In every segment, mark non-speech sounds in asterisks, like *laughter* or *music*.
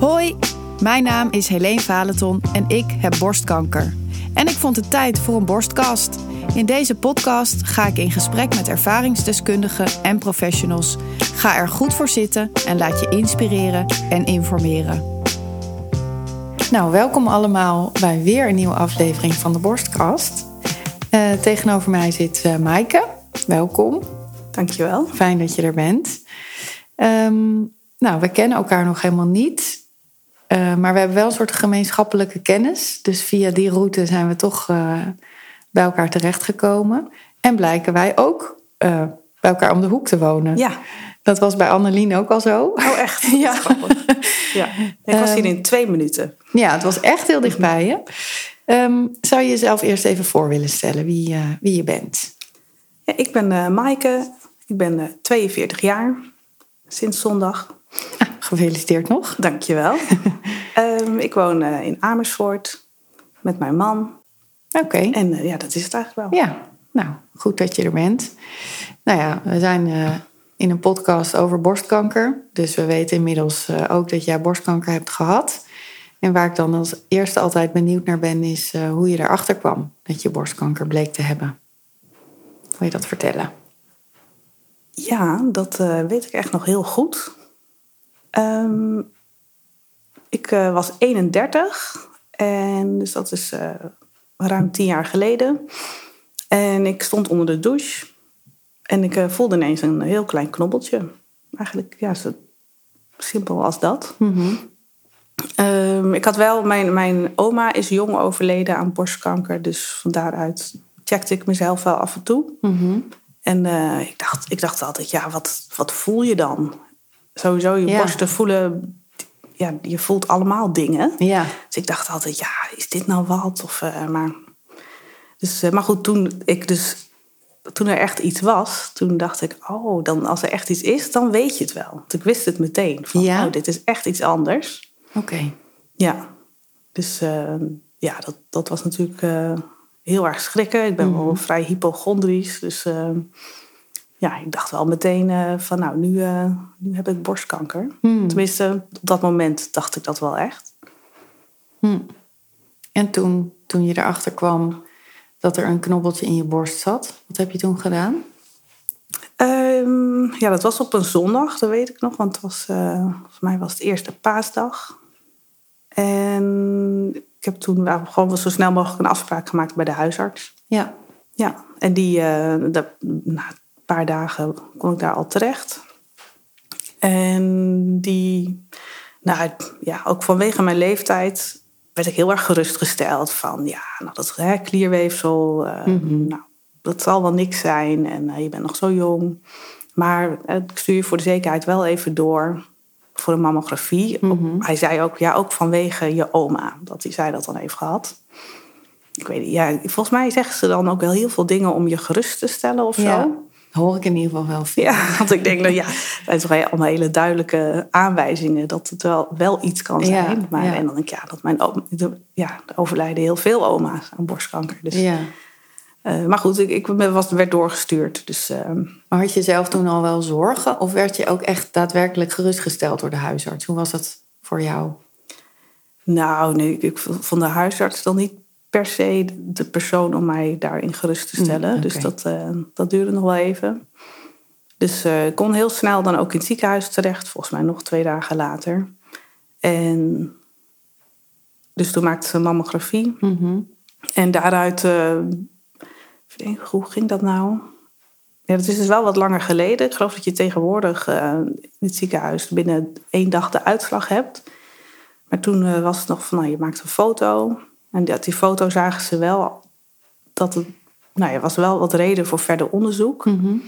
Hoi, mijn naam is Helene Valenton en ik heb borstkanker. En ik vond het tijd voor een borstkast. In deze podcast ga ik in gesprek met ervaringsdeskundigen en professionals. Ga er goed voor zitten en laat je inspireren en informeren. Nou, welkom allemaal bij weer een nieuwe aflevering van de Borstkast. Uh, tegenover mij zit uh, Maaike. Welkom. Dankjewel. Fijn dat je er bent. Um, nou, we kennen elkaar nog helemaal niet. Uh, maar we hebben wel een soort gemeenschappelijke kennis. Dus via die route zijn we toch uh, bij elkaar terechtgekomen. En blijken wij ook uh, bij elkaar om de hoek te wonen. Ja. Dat was bij Annelien ook al zo. Oh, echt? *laughs* ja. ja. Ik was hier in twee minuten. Ja, het was echt heel dichtbij je. Um, zou je jezelf eerst even voor willen stellen wie, wie je bent? Ja, ik ben Maaike. Ik ben uh, 42 jaar. Sinds zondag. Gefeliciteerd nog. Dankjewel. um, *laughs* ik woon uh, in Amersfoort met mijn man. Oké. Okay. En ja, dat is het eigenlijk wel. Ja, nou, goed dat je er bent. Nou ja, we zijn in een podcast over borstkanker. Dus we weten inmiddels ook dat jij borstkanker hebt gehad. En waar ik dan als eerste altijd benieuwd naar ben, is hoe je erachter kwam dat je borstkanker bleek te hebben. Wil je dat vertellen? Ja, dat weet ik echt nog heel goed. Um, ik uh, was 31 en dus dat is uh, ruim tien jaar geleden. En ik stond onder de douche en ik voelde ineens een heel klein knobbeltje. Eigenlijk ja, zo simpel als dat. Mm -hmm. um, ik had wel, mijn, mijn oma is jong overleden aan borstkanker, dus van daaruit checkte ik mezelf wel af en toe. Mm -hmm. En uh, ik, dacht, ik dacht altijd, ja, wat, wat voel je dan? Sowieso, je Ja. borsten voelen, ja, je voelt allemaal dingen. Ja. Dus ik dacht altijd, ja, is dit nou wat? Of, uh, maar, dus, uh, maar goed, toen, ik dus, toen er echt iets was, toen dacht ik, oh, dan, als er echt iets is, dan weet je het wel. Want ik wist het meteen. Van, Ja. oh, dit is echt iets anders. Oké. Okay. Ja, dus ja, dat, dat was natuurlijk heel erg schrikken. Ik ben mm. wel vrij hypochondrisch. Dus uh, ja, ik dacht wel meteen uh, van nou, nu, uh, nu heb ik borstkanker. Mm. Tenminste, op dat moment dacht ik dat wel echt. Mm. En toen, toen je erachter kwam dat er een knobbeltje in je borst zat, wat heb je toen gedaan? Um, ja, dat was op een zondag, dat weet ik nog. Want het was, uh, volgens mij was het eerste paasdag. En ik heb toen nou, gewoon zo snel mogelijk een afspraak gemaakt bij de huisarts. Ja. Ja, en die, na een paar dagen kon ik daar al terecht. En die, nou ja, ook vanwege mijn leeftijd werd ik heel erg gerustgesteld van, ja, nou dat hè, klierweefsel, uh, mm -hmm. nou, dat zal wel niks zijn en uh, je bent nog zo jong. Maar ik stuur je voor de zekerheid wel even door voor een mammografie. Mm -hmm. Hij zei ook, ja, ook vanwege je oma, dat hij zij dat dan heeft gehad. Ik weet niet, ja, volgens mij zeggen ze dan ook wel heel veel dingen om je gerust te stellen of ja, zo. Hoor ik in ieder geval wel veel. Ja, want ik denk, nou ja, toch allemaal hele duidelijke aanwijzingen dat het wel, wel iets kan zijn. Ja, maar ja. en dan denk ik, ja, dat mijn de, ja, er overlijden heel veel oma's aan borstkanker. Dus, ja. uh, maar goed, ik, ik was, werd doorgestuurd. Dus, uh, maar had je zelf toen al wel zorgen? Of werd je ook echt daadwerkelijk gerustgesteld door de huisarts? Hoe was dat voor jou? Nou, nee, ik vond de huisarts dan niet per se de persoon om mij daarin gerust te stellen. Mm, okay. Dus dat, uh, dat duurde nog wel even. Dus uh, ik kon heel snel dan ook in het ziekenhuis terecht. Volgens mij nog twee dagen later. En dus toen maakte ze een mammografie. Mm -hmm. En daaruit... Uh, denk, hoe ging dat nou? Ja, dat is dus wel wat langer geleden. Ik geloof dat je tegenwoordig in het ziekenhuis binnen één dag de uitslag hebt. Maar toen was het nog van, nou, je maakt een foto... En uit die foto zagen ze wel dat het, nou ja, was wel wat reden voor verder onderzoek. Mm -hmm.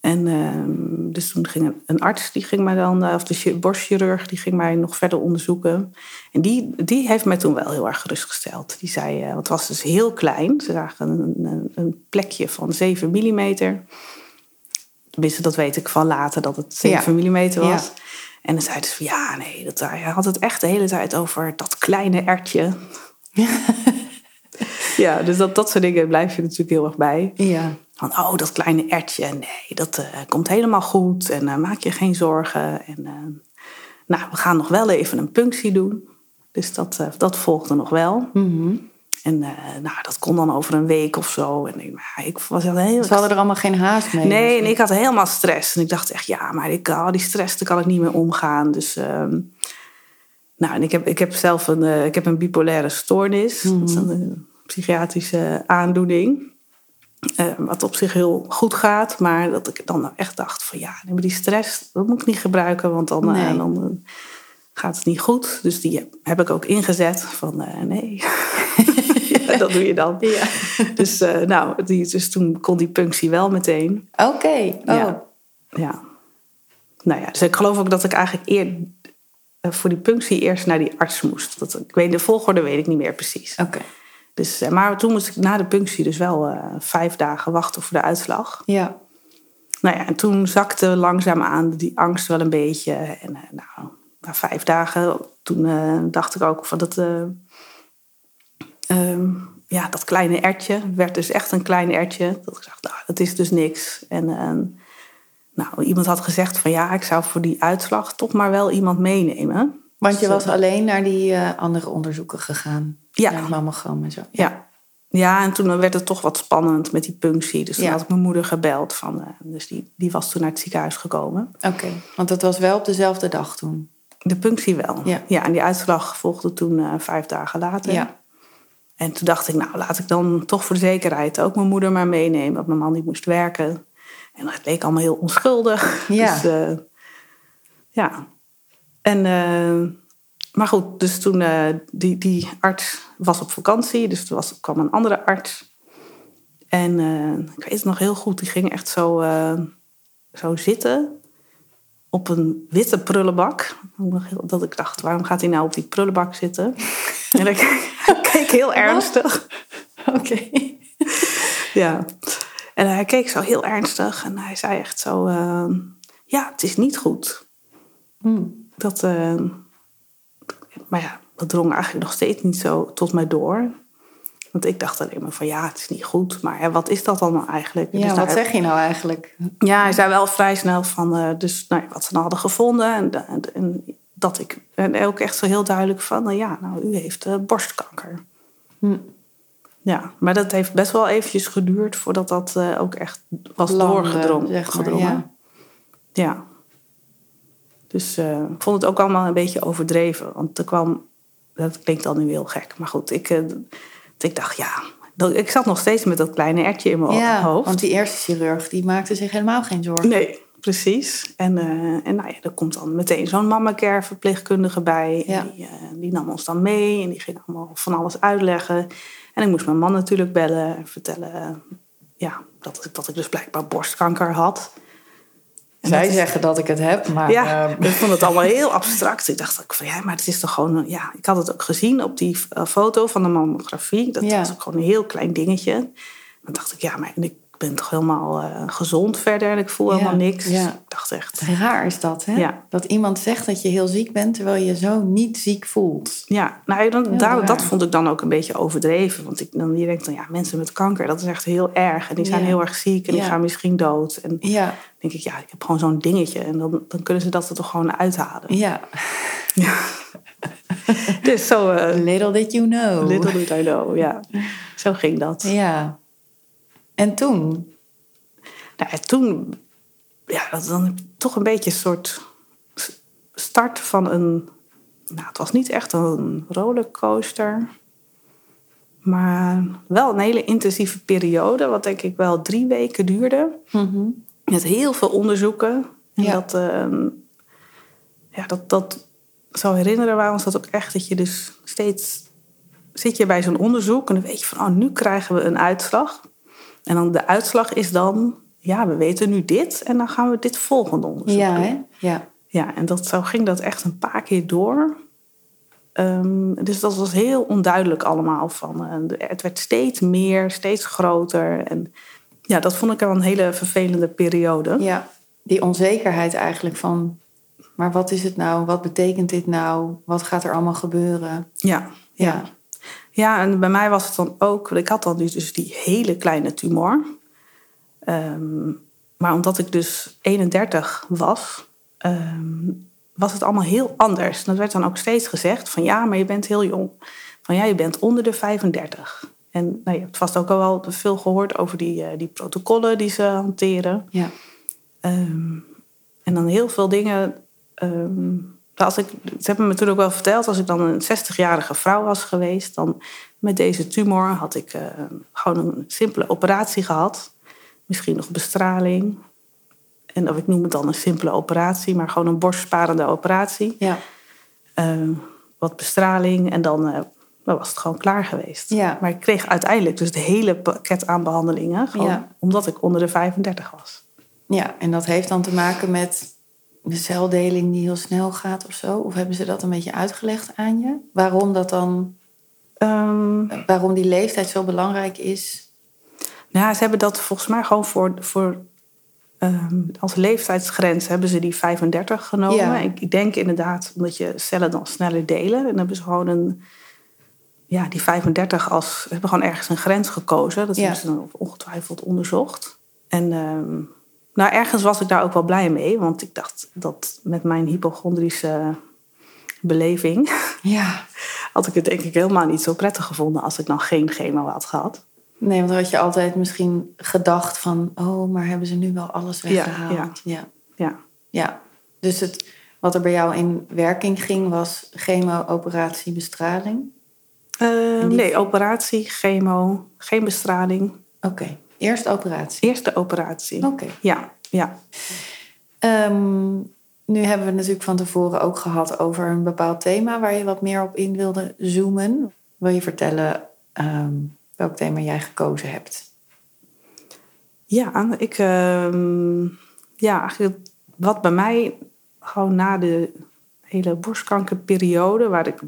En uh, dus toen ging een, een, arts, die ging mij dan, of de borstchirurg, die ging mij nog verder onderzoeken. En die, die heeft mij toen wel heel erg gerustgesteld. Die zei, uh, het was dus heel klein. Ze zagen een, een, een plekje van 7 millimeter. Tenminste, dat weet ik van later, dat het 7 ja. millimeter was. Ja. En dan zeiden ze van, ja, nee, dat, hij had het echt de hele tijd over dat kleine ertje. *laughs* ja, dus dat, dat soort dingen blijf je natuurlijk heel erg bij. Ja. Van, oh, dat kleine ertje, nee, dat uh, komt helemaal goed en uh, maak je geen zorgen. En, uh, nou, we gaan nog wel even een punctie doen. Dus dat, eh, dat volgde nog wel. Mhm. En eh, nou, dat kon dan over een week of zo. En ik, ik was al heel... Ze hadden er allemaal geen haast mee. Nee, en ik had helemaal stress. En ik dacht echt, ja, maar ik, oh, die stress, daar kan ik niet meer omgaan. Dus, ehm, nou, en ik heb, ik heb zelf een, eh, ik heb een bipolaire stoornis. Dat is een eh, psychiatrische aandoening. Eh, wat op zich heel goed gaat. Maar dat ik dan echt dacht van, ja, die stress, dat moet ik niet gebruiken. Want dan, dan gaat het niet goed. Dus die heb, ik ook ingezet van, nee. *laughs* Ja, dat doe je dan. Ja. Dus, nou, die, dus toen kon die punctie wel meteen. Oké. Oh. Ja. Ja. Nou ja, dus ik geloof ook dat ik eigenlijk eer, voor die punctie eerst naar die arts moest. Dat, ik weet, de volgorde weet ik niet meer precies. Oké. Dus, eh, maar toen moest ik na de punctie dus wel eh, vijf dagen wachten voor de uitslag. Ja. Nou ja, en toen zakte langzaamaan die angst wel een beetje. En eh, nou, na vijf dagen, toen eh, dacht ik ook van dat... eh, ehm, ja, dat kleine ertje werd dus echt een klein ertje. Dat ik dacht, nou, dat is dus niks. En eh, nou, iemand had gezegd van ja, ik zou voor die uitslag toch maar wel iemand meenemen. Want je Dus, was eh, alleen naar die eh, andere onderzoeken gegaan. Ja. Naar mammogram en zo. Ja. ja, en toen werd het toch wat spannend met die punctie. Dus toen Ja. had ik mijn moeder gebeld. Van, eh, dus die, die was toen naar het ziekenhuis gekomen. Oké. Want dat was wel op dezelfde dag toen. De punctie wel. Ja. en die uitslag volgde toen vijf dagen later. Ja. En toen dacht ik, nou laat ik dan toch voor de zekerheid ook mijn moeder maar meenemen. Want mijn man die moest werken. En het leek allemaal heel onschuldig. Ja. *laughs* Dus, eh, ja. En, eh, maar goed, dus toen eh, die, die arts was op vakantie. Dus er was, kwam een andere arts. En ik weet het nog heel goed, die ging echt zo, zo zitten op een witte prullenbak. Dat ik dacht, waarom gaat hij nou op die prullenbak zitten? En ik *laughs* keek heel ernstig. *laughs* Oké. Ja. En hij keek zo heel ernstig en hij zei echt zo... eh, ja, het is niet goed. Hmm. Dat, eh, maar ja, dat drong eigenlijk nog steeds niet zo tot mij door. Want ik dacht alleen maar van ja, het is niet goed. Maar wat is dat dan nou eigenlijk? Ja, Dus wat daar- zeg je nou eigenlijk? Ja, hij zei wel vrij snel van eh, dus, nou, wat ze dan hadden gevonden. En, en, en dat ik, en ook echt zo heel duidelijk van, nou ja, nou, u heeft eh, borstkanker. Hm. Ja, maar dat heeft best wel eventjes geduurd voordat dat eh, ook echt was Lang, doorgedrongen. zeg maar, gedrongen. ja. Ja. Dus eh, ik vond het ook allemaal een beetje overdreven. Want er kwam, dat klinkt dan nu heel gek, maar goed, ik, eh, ik dacht ja, dat, ik zat nog steeds met dat kleine ertje in mijn Ja, hoofd. want die eerste chirurg die maakte zich helemaal geen zorgen. Nee, precies. En, en nou ja, er komt dan meteen zo'n mamacare verpleegkundige bij. Ja. En die, die nam ons dan mee en die ging allemaal van alles uitleggen. En ik moest mijn man natuurlijk bellen en vertellen eh, ja, dat, ik, dat ik dus blijkbaar borstkanker had. En Zij dat is- zeggen dat ik het heb, maar... ja, eh, ik vond het allemaal *laughs* heel abstract. Ik dacht ook van ja, maar het is toch gewoon. een- Ja, ik had het ook gezien op die eh, foto van de mammografie. Dat Ja. was ook gewoon een heel klein dingetje. Dan dacht ik, ja, maar ik ben toch helemaal eh, gezond verder en ik voel Ja, helemaal niks. ja. Ik dacht echt. raar is dat, hè? Ja. Dat iemand zegt dat je heel ziek bent, terwijl je zo niet ziek voelt. Ja, nou, dan, daar, dat vond ik dan ook een beetje overdreven. Want ik, dan, je denkt dan, ja, mensen met kanker, dat is echt heel erg. En die zijn Ja. heel erg ziek en die Ja. gaan misschien dood. En dan Ja, denk ik, ja, ik heb gewoon zo'n dingetje. En dan, dan kunnen ze dat er toch gewoon uithalen. ja. *laughs* Dus zo, eh, Little did you know. little did I know, ja. Zo ging dat. Ja. En toen? Nou, en toen, ja, dat dan toch een beetje een soort start van een. Nou, het was niet echt een rollercoaster. Maar wel een hele intensieve periode, wat denk ik wel drie weken duurde. Met heel veel onderzoeken. En Ja. dat, ehm, ja, dat, dat zou herinneren wij ons dat ook echt. Dat je dus steeds zit je bij zo'n onderzoek en dan weet je van, oh, nu krijgen we een uitslag. En dan de uitslag is dan, ja, we weten nu dit en dan gaan we dit volgende onderzoek Ja, hè? Ja. Ja, en dat, zo ging dat echt een paar keer door. Ehm, dus dat was heel onduidelijk allemaal. Van, eh, de- het werd steeds meer, steeds groter. En ja, dat vond ik een hele vervelende periode. Ja. Die onzekerheid eigenlijk van... Maar wat is het nou? Wat betekent dit nou? Wat gaat er allemaal gebeuren? Ja, ja. Ja, en bij mij was het dan ook... Ik had dan dus dus die hele kleine tumor. Ehm, maar omdat ik dus 31 was... ehm, was het allemaal heel anders. Dat werd dan ook steeds gezegd van ja, maar je bent heel jong. Van ja, je bent onder de 35. En nou, je hebt vast ook al wel veel gehoord over die, uh, die protocollen die ze hanteren. Ja. Um, en dan heel veel dingen. Um, als ik, ze hebben me toen ook wel verteld, als ik dan een 60-jarige vrouw was geweest, dan met deze tumor had ik uh, gewoon een simpele operatie gehad. Misschien nog bestraling. En of ik noem het dan een simpele operatie, maar gewoon een borstsparende operatie. Ja. Uh, wat bestraling en dan uh, was het gewoon klaar geweest. Ja. Maar ik kreeg uiteindelijk dus het hele pakket aan behandelingen, gewoon Ja. omdat ik onder de 35 was. ja, en dat heeft dan te maken met de celdeling die heel snel gaat of zo? Of hebben ze dat een beetje uitgelegd aan je? Waarom dat dan, Ehm, waarom die leeftijd zo belangrijk is? Nou, ze hebben dat volgens mij gewoon voor, voor ehm, als leeftijdsgrens hebben ze die 35 genomen. Ja. Ik, ik denk inderdaad omdat je cellen dan sneller delen. En dan hebben ze gewoon een, ja, die 35 als, ze hebben gewoon ergens een grens gekozen. Dat Ja. hebben ze dan ongetwijfeld onderzocht. En ehm, nou, ergens was ik daar ook wel blij mee, want ik dacht dat met mijn hypochondrische beleving Ja. *laughs* had ik het denk ik helemaal niet zo prettig gevonden als ik dan geen chemo had gehad. Nee, want dan had je altijd misschien gedacht van... oh, maar hebben ze nu wel alles Ja, weggehaald? Ja, Ja. ja. Dus het, wat er bij jou in werking ging was chemo, operatie, bestraling? Eh, die- Nee, operatie, chemo, geen bestraling. Oké, eerst operatie. Eerste operatie. Oké. Ja, ja. Ehm, nu hebben we het natuurlijk van tevoren ook gehad over een bepaald thema... waar je wat meer op in wilde zoomen. Wil je vertellen ehm, welk thema jij gekozen hebt? Ja, ik, ehm, ja, eigenlijk wat bij mij gewoon na de hele borstkankerperiode, waar ik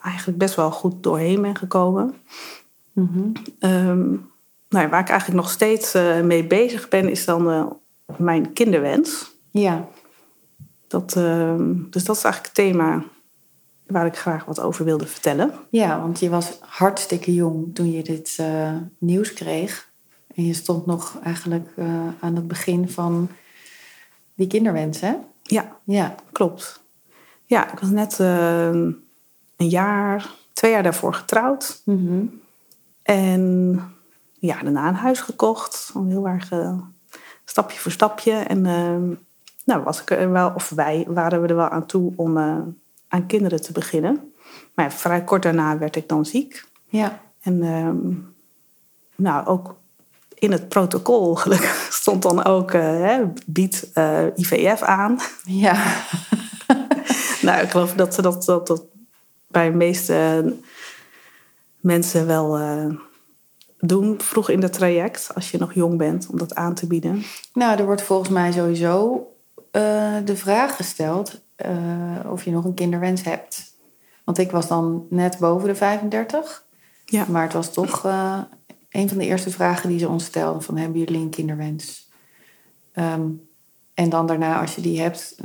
eigenlijk best wel goed doorheen ben gekomen, ehm, nou ja, waar ik eigenlijk nog steeds eh, mee bezig ben, is dan eh, mijn kinderwens. Ja, Dat, ehm, dus dat is eigenlijk het thema waar ik graag wat over wilde vertellen. Ja, want je was hartstikke jong toen je dit eh, nieuws kreeg. En je stond nog eigenlijk aan het begin van die kinderwens, hè? Ja, Ja. klopt. Ja, ik was net ehm, een jaar, twee jaar daarvoor getrouwd. Mhm. En ja, daarna een huis gekocht. Heel erg eh, stapje voor stapje. En ehm, nou, was ik er wel, of wij waren we er wel aan toe om eh, aan kinderen te beginnen. Maar ja, vrij kort daarna werd ik dan ziek. Ja. En ehm, nou, ook in het protocol gelukkig *laughs* stond dan ook, eh, hè, biedt eh, IVF aan. Ja. *laughs* nou, ik geloof dat ze dat, dat, dat bij de meeste mensen wel doen vroeg in het traject, als je nog jong bent, om dat aan te bieden. Nou, er wordt volgens mij sowieso eh, de vraag gesteld eh, of je nog een kinderwens hebt. Want ik was dan net boven de 35. Ja. Maar het was toch eh, een van de eerste vragen die ze ons stelden: van hebben jullie een kinderwens? Ehm, en dan daarna, als je die hebt,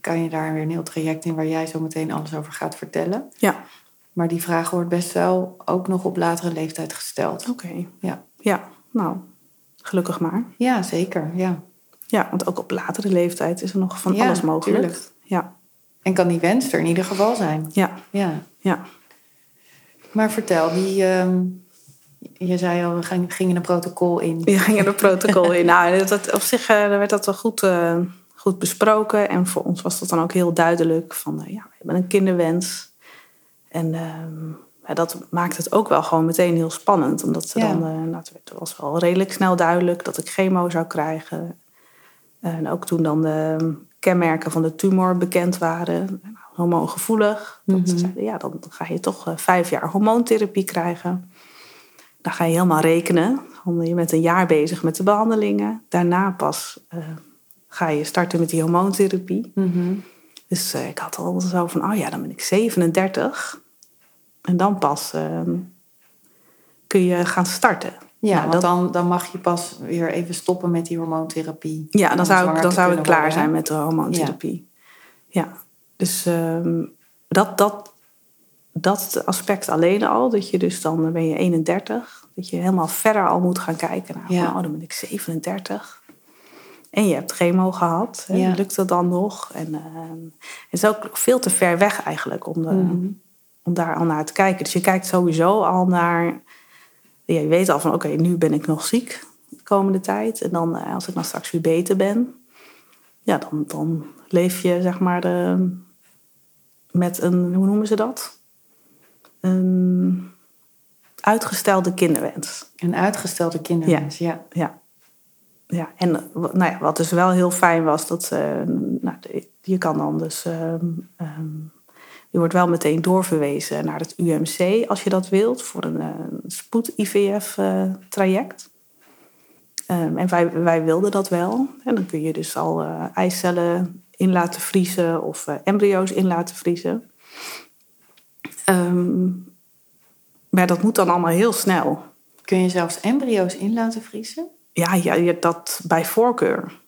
kan je daar weer een heel traject in waar jij zo meteen alles over gaat vertellen. Ja, Maar die vraag wordt best wel ook nog op latere leeftijd gesteld. oké. Ja, Ja, nou, gelukkig maar. ja zeker. Ja. Ja, want ook op latere leeftijd is er nog van Ja, alles mogelijk. tuurlijk. Ja, En kan die wens er in ieder geval zijn. ja, Ja. ja. Maar vertel, die, ehm, je zei al, we ging- gingen een protocol in. Je ging er een protocol in. Nou, dat, op zich eh, werd dat wel goed, eh, goed besproken. En voor ons was dat dan ook heel duidelijk. Van, eh, ja, we hebben een kinderwens. En ehm, dat maakt het ook wel gewoon meteen heel spannend. Omdat ze Ja. dan, eh, nou, het was wel redelijk snel duidelijk dat ik chemo zou krijgen. En ook toen dan de kenmerken van de tumor bekend waren. Nou, hormoongevoelig. Dat ze Mhm. zeiden, ja, dan ga je toch eh, vijf jaar hormoontherapie krijgen. Dan ga je helemaal rekenen. Want Je bent een jaar bezig met de behandelingen. Daarna pas eh, ga je starten met die hormoontherapie. Mhm. Dus ik had al zo van, oh ja, dan ben ik 37. En dan pas eh, kun je gaan starten. Ja, Nou, want dat- dan, dan mag je pas weer even stoppen met die hormoontherapie. Ja, dan zou ik, dan zou ik klaar worden, zijn met de hormoontherapie. Ja, dus ehm, dat, dat, dat aspect alleen al, dat je dus dan ben je 31, dat je helemaal verder al moet gaan kijken naar, Ja. oh, dan ben ik 37. En je hebt chemo gehad. Hè? Ja. Lukt dat dan nog? En eh, het is ook veel te ver weg eigenlijk om, de, Mhm. Om daar al naar te kijken. Dus je kijkt sowieso al naar... Ja, je weet al van, oké, nu ben ik nog ziek de komende tijd. En dan, eh, als ik dan straks weer beter ben... Ja, dan, dan leef je, zeg maar, de, met een... Hoe noemen ze dat? Een uitgestelde kinderwens. Een uitgestelde kinderwens, ja. Ja. Ja, en eh, nou ja, wat dus wel heel fijn was, dat eh, nou, je kan dan dus. ehm, ehm, je wordt wel meteen doorverwezen naar het UMC als je dat wilt, voor een eh, spoed-IVF-traject. Ehm, en wij, wij wilden dat wel. En dan kun je dus al eh, eicellen in laten vriezen of eh, embryo's in laten vriezen. Ehm, maar dat moet dan allemaal heel snel. Kun je zelfs embryo's in laten vriezen? Ja, ja, dat bij voorkeur.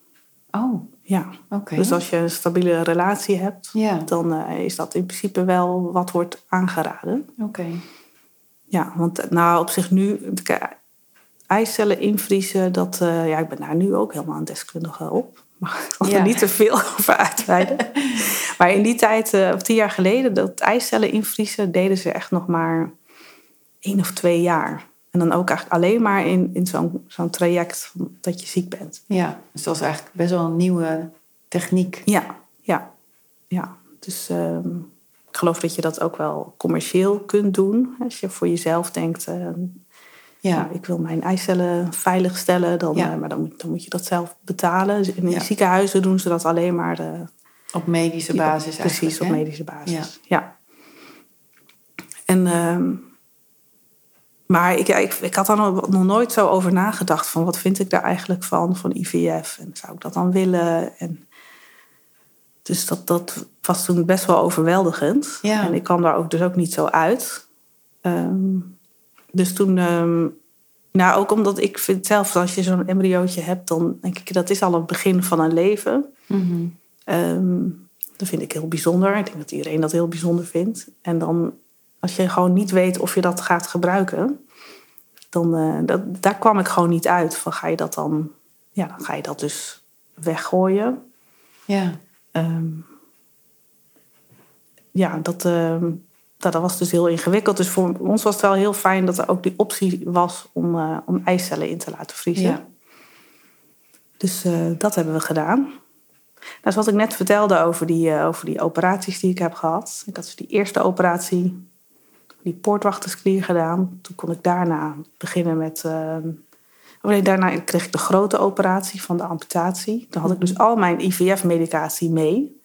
Oh, Ja. Dus als je een stabiele relatie hebt, Ja, dan eh, is dat in principe wel wat wordt aangeraden. oké. Ja, want eh, nou op zich nu, eicellen invriezen, dat, eh, ja, ik ben daar nu ook helemaal een deskundige op. Maar ik Ja. er niet te veel *laughs* over uitweiden. *laughs* maar in die tijd, of tien jaar geleden, dat eicellen invriezen, deden ze echt nog maar één of twee jaar. En dan ook eigenlijk alleen maar in, in zo'n zo'n traject van dat je ziek bent. Ja, dus dat is eigenlijk best wel een nieuwe techniek. Ja, ja, ja. Dus ehm, ik geloof dat je dat ook wel commercieel kunt doen. Als je voor jezelf denkt, eh, Ja, nou, ik wil mijn eicellen veilig stellen, dan, Ja. eh, maar dan moet, dan moet je dat zelf betalen. Dus in Ja. ziekenhuizen doen ze dat alleen maar de, op medische basis Precies, eigenlijk, op hè? medische basis. Ja. En, ehm, maar ik, ik, ik had daar nog, nooit zo over nagedacht van wat vind ik daar eigenlijk van, van IVF. En zou ik dat dan willen? En, dus dat, dat was toen best wel overweldigend. Ja. En ik kwam daar ook dus ook niet zo uit. Ehm, dus toen, ehm, nou ook omdat ik vind zelf, als je zo'n embryootje hebt, dan denk ik dat is al het begin van een leven. Mhm. Ehm, dat vind ik heel bijzonder. Ik denk dat iedereen dat heel bijzonder vindt. En dan, als je gewoon niet weet of je dat gaat gebruiken, dan eh, dat, daar kwam ik gewoon niet uit. Van ga je dat dan, ja, dan ga je dat dus weggooien. Ja, Ehm, ja, dat, ehm, dat, dat was dus heel ingewikkeld. Dus voor ons was het wel heel fijn dat er ook die optie was om, eh, om eicellen in te laten vriezen. ja. Dus eh, dat hebben we gedaan. Nou, zoals ik net vertelde over die, over die operaties die ik heb gehad. Ik had dus die eerste operatie, die poortwachtersklier gedaan. Toen kon ik daarna beginnen met... nee, daarna kreeg ik de grote operatie van de amputatie. Dan had ik dus al mijn IVF-medicatie mee.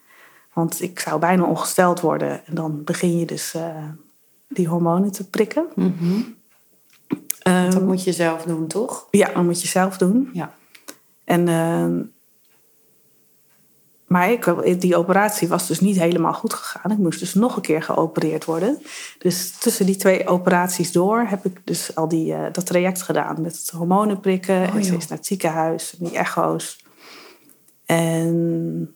Want ik zou bijna ongesteld worden. En dan begin je dus eh, die hormonen te prikken. Mhm. Ehm, Dat moet je zelf doen, toch? ja, dat moet je zelf doen. Ja. En, ehm, maar ik, die operatie was dus niet helemaal goed gegaan. Ik moest dus nog een keer geopereerd worden. Dus tussen die twee operaties door heb ik dus al die, eh, dat traject gedaan. Met het hormonen prikken Oh, en steeds naar het ziekenhuis. En die echo's. En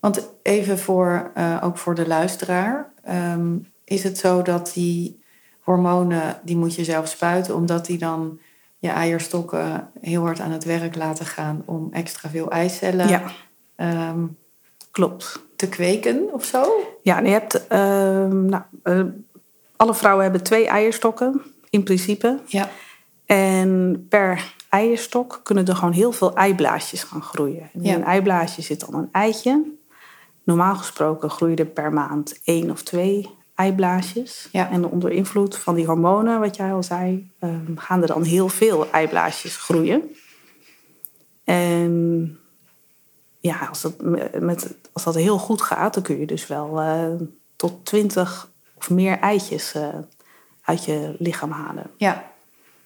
Want even voor, eh, ook voor de luisteraar. ehm, is het zo dat die hormonen, die moet je zelf spuiten... omdat die dan je eierstokken heel hard aan het werk laten gaan... om extra veel eicellen ja, ehm, klopt. te kweken of zo? Ja, en je hebt... ehm, nou, eh, alle vrouwen hebben twee eierstokken, in principe. Ja. En per eierstok kunnen er gewoon heel veel eiblaasjes gaan groeien. En in Ja. een eiblaasje zit dan een eitje. Normaal gesproken groeien er per maand één of twee eiblaasjes. Ja. En onder invloed van die hormonen, wat jij al zei, ehm, gaan er dan heel veel eiblaasjes groeien. En ja, als dat, met, als dat heel goed gaat, dan kun je dus wel eh, tot twintig of meer eitjes eh, uit je lichaam halen. Ja.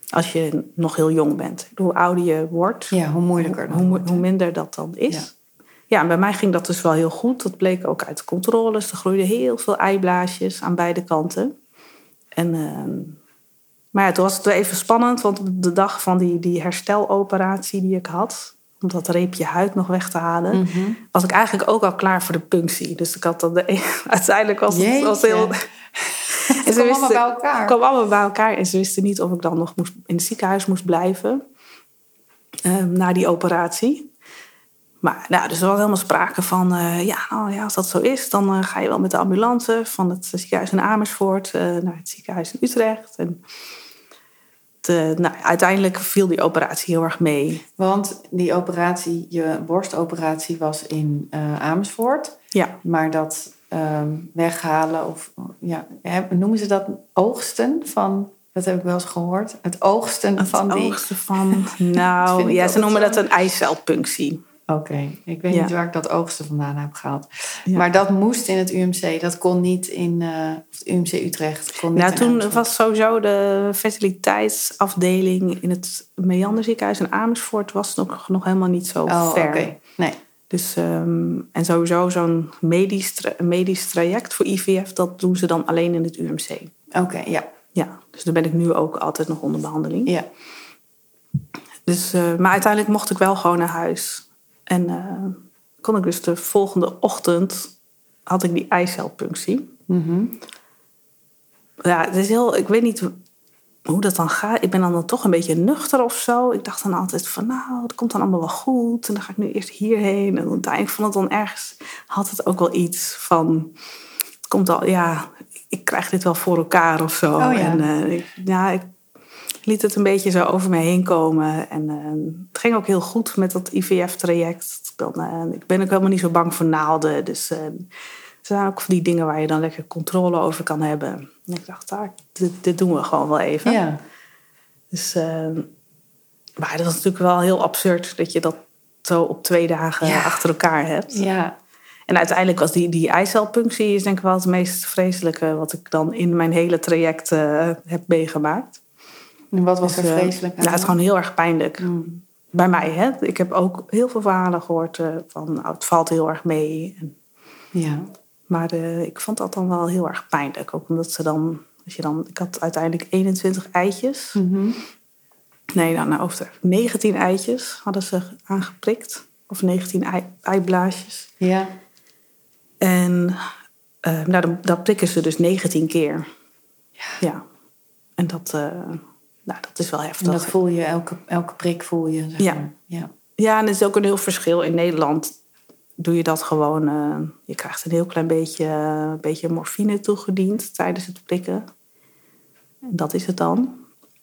Als je nog heel jong bent. Hoe ouder je wordt, ja, hoe moeilijker hoe, hoe minder dat dan is. Ja. Ja. en bij mij ging dat dus wel heel goed. Dat bleek ook uit de controles. Er groeiden heel veel eiblaasjes aan beide kanten. En, ehm, maar ja, toen was het wel even spannend. Want de dag van die, die hersteloperatie die ik had... om dat reepje huid nog weg te halen... Mhm. was ik eigenlijk ook al klaar voor de punctie. Dus ik had dan de, *laughs* uiteindelijk was het was heel... En *laughs* Het kwam allemaal bij elkaar. Het kwam allemaal bij elkaar. En ze wisten niet of ik dan nog moest, in het ziekenhuis moest blijven. ehm, na die operatie. Maar nou, dus er was helemaal sprake van, eh, ja, nou, ja, als dat zo is, dan eh, ga je wel met de ambulance van het ziekenhuis in Amersfoort eh, naar het ziekenhuis in Utrecht. En de, nou, uiteindelijk viel die operatie heel erg mee. Want die operatie, je borstoperatie was in eh, Amersfoort. Ja, Maar dat ehm, weghalen of ja, noemen ze dat oogsten van, dat heb ik wel eens gehoord, het oogsten het van die. oogsten van, *laughs* vind nou, ja, ze noemen dat een eicelpunctie. Oké, ik weet Ja. niet waar ik dat oogsten vandaan heb gehaald. Ja. Maar dat moest in het UMC, dat kon niet in eh, het UMC Utrecht. Kon niet Nou, toen Amersfoort. was sowieso de fertiliteitsafdeling in het Meander ziekenhuis in Amersfoort was nog, nog helemaal niet zo Oh, oké. ver. Nee. Dus, ehm, en sowieso zo'n medisch, tra- medisch traject voor IVF, dat doen ze dan alleen in het UMC. Oké, ja. Ja, dus daar ben ik nu ook altijd nog onder behandeling. ja. Dus, eh, maar uiteindelijk mocht ik wel gewoon naar huis. En eh, kon ik dus de volgende ochtend, had ik die eicelpunctie. Mhm. Ja, het is heel, ik weet niet hoe dat dan gaat. Ik ben dan toch een beetje nuchter of zo. Ik dacht dan altijd van, nou, het komt dan allemaal wel goed. En dan ga ik nu eerst hierheen. En uiteindelijk vond het dan ergens, had het ook wel iets van, het komt al, ja, ik krijg dit wel voor elkaar of zo. Oh ja. En eh, ik, ja, ik liet het een beetje zo over me heen komen. En eh, het ging ook heel goed met dat IVF-traject. Eh, ik ben ook helemaal niet zo bang voor naalden. Dus er zijn ook van die dingen waar je dan lekker controle over kan hebben. En ik dacht, ah, dit, dit doen we gewoon wel even. ja. Dus, eh, maar dat is natuurlijk wel heel absurd dat je dat zo op twee dagen Ja. achter elkaar hebt. Ja. En uiteindelijk was die, die eicelpunctie is denk ik wel het meest vreselijke wat ik dan in mijn hele traject eh, heb meegemaakt. En wat was er Dus, eh, vreselijk aan? Ja, het is gewoon heel erg pijnlijk. Mm. Bij mij, hè. Ik heb ook heel veel verhalen gehoord eh, van nou, het valt heel erg mee. En, Ja. maar eh, ik vond dat dan wel heel erg pijnlijk. Ook omdat ze dan, als je dan, ik had uiteindelijk 21 eitjes. Mhm. Nee, nou, nou ik. 19 eitjes hadden ze aangeprikt. Of 19 ei, eiblaasjes. Ja. En eh, nou, dan, dan prikken ze dus 19 keer. Ja. En dat, nou, dat is wel heftig. En dat voel je, elke, elke prik voel je. Zeg Ja. maar. ja. Ja, en er is ook een heel verschil. In Nederland doe je dat gewoon... eh, je krijgt een heel klein beetje, beetje morfine toegediend tijdens het prikken. En dat is het dan.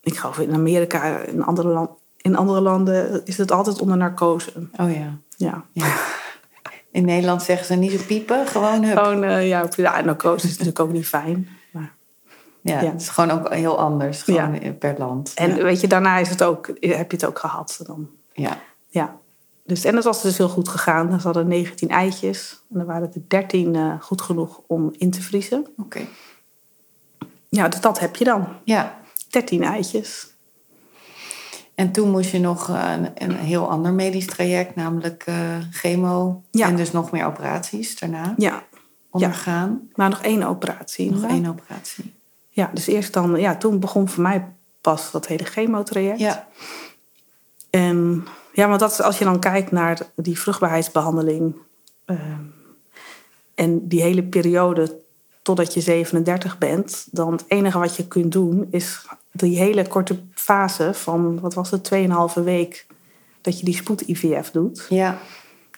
Ik geloof in Amerika, in andere, land, in andere landen is het altijd onder narcose. Oh ja. Ja. ja. In Nederland zeggen ze niet zo piepen, gewoon hup. Gewoon, eh, ja, ja, narcose is natuurlijk ook niet fijn. Ja, Ja. het is gewoon ook heel anders, gewoon per land. En ja. weet je, daarna is het ook, heb je het ook gehad. Dan. ja. Ja. Dus, en dat was dus heel goed gegaan. Ze hadden 19 eitjes. En er waren er 13 eh, goed genoeg om in te vriezen. Oké. Ja, dus dat heb je dan. Ja. 13 eitjes. En toen moest je nog eh, een, een heel ander medisch traject, namelijk eh, chemo. Ja. En dus nog meer operaties daarna Ja, ondergaan. maar nog één operatie. Nog één operatie. Ja, dus eerst dan, ja, toen begon voor mij pas dat hele chemotraject. Ja. En ja, want dat is als je dan kijkt naar die vruchtbaarheidsbehandeling. ehm, en die hele periode totdat je 37 bent, dan het enige wat je kunt doen is die hele korte fase van, wat was het, 2,5 week dat je die spoed-IVF doet. Ja.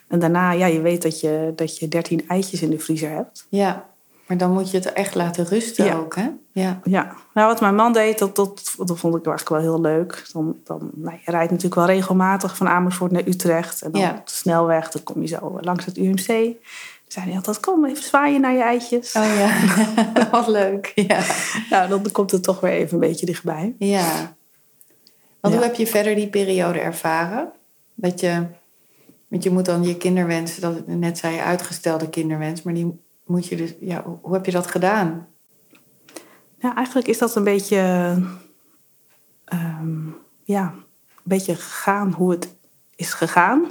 En daarna, ja, je weet dat je, dat je 13 eitjes in de vriezer hebt. Ja. Maar dan moet je het echt laten rusten Ja. ook, hè? Ja. Ja, nou wat mijn man deed, dat, dat, dat vond ik eigenlijk wel heel leuk. Dan, dan, nou, je rijdt natuurlijk wel regelmatig van Amersfoort naar Utrecht. En dan Ja. op de snelweg, dan kom je zo langs het UMC. Dan zei hij altijd, kom even zwaaien naar je eitjes. Oh ja. *laughs* *laughs* Wat leuk. Ja. Nou, dan komt het toch weer even een beetje dichtbij. Ja. Want Ja. hoe heb je verder die periode ervaren? Dat je, want je moet dan je kinderwens, dat net zei je uitgestelde kinderwens, maar die moet je dus, ja, hoe- heb je dat gedaan? Ja, eigenlijk is dat een beetje, ehm, ja, een beetje gegaan hoe het is gegaan.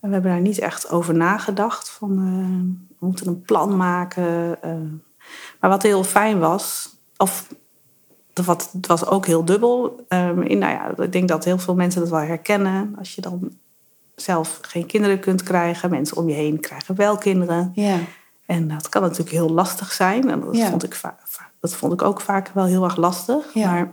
En we hebben daar niet echt over nagedacht. Van, eh, we moeten een plan maken. eh. Maar wat heel fijn was, of wat, het was ook heel dubbel. ehm, in, nou ja, ik denk dat heel veel mensen dat wel herkennen. Als je dan zelf geen kinderen kunt krijgen, mensen om je heen krijgen wel kinderen. Ja. En dat kan natuurlijk heel lastig zijn. En dat, Ja. vond, ik dat vond ik ook vaak wel heel erg lastig. Ja. Maar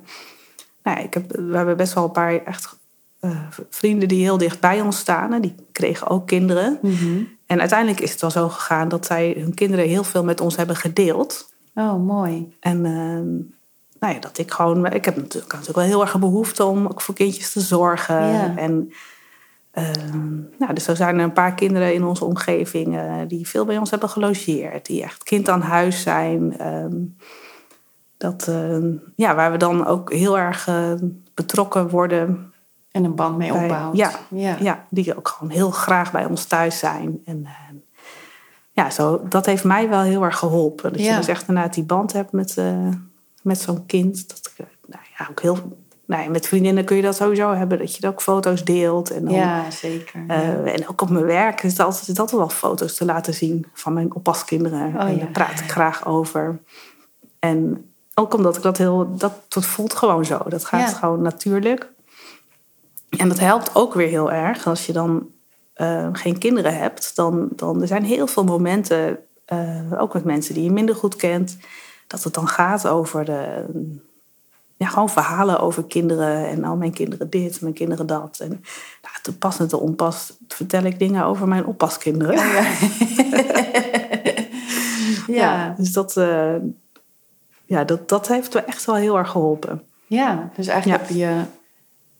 nou ik heb, we hebben best wel een paar echt eh, vrienden die heel dicht bij ons staan. En die kregen ook kinderen. Mhm. En uiteindelijk is het wel zo gegaan dat zij hun kinderen heel veel met ons hebben gedeeld. Oh, mooi. En ehm, nou ja, dat ik gewoon... Ik heb natuurlijk, natuurlijk wel heel erg een behoefte om ook voor kindjes te zorgen. Ja. En ehm, nou, dus zo zijn er een paar kinderen in onze omgeving... eh, die veel bij ons hebben gelogeerd. Die echt kind aan huis zijn. Ehm, dat, ehm, ja, waar we dan ook heel erg eh, betrokken worden En een band mee opbouwt. ja. ja. ja, die ook gewoon heel graag bij ons thuis zijn. En eh, ja, zo, dat heeft mij wel heel erg geholpen. Dat Ja. je dus echt inderdaad die band hebt met, eh, met zo'n kind. Dat, ik, eh, nou ja, ook heel, nou met vriendinnen kun je dat sowieso hebben. Dat je ook foto's deelt. En, dan, Ja, zeker. eh, en ook op mijn werk is het altijd, is altijd wel foto's te laten zien van mijn oppaskinderen. Oh, en ja. daar praat ik graag over. En ook omdat ik dat heel, dat, dat voelt gewoon zo. Dat gaat gewoon natuurlijk. En dat helpt ook weer heel erg als je dan eh, geen kinderen hebt. Dan, dan er zijn heel veel momenten, eh, ook met mensen die je minder goed kent, dat het dan gaat over de, ja, gewoon verhalen over kinderen. En al mijn kinderen dit, mijn kinderen dat. En nou, te pas en te onpas vertel ik dingen over mijn oppaskinderen. *laughs* ja. ja. Dus dat, eh, ja, dat, dat heeft me echt wel heel erg geholpen. Ja, dus eigenlijk heb je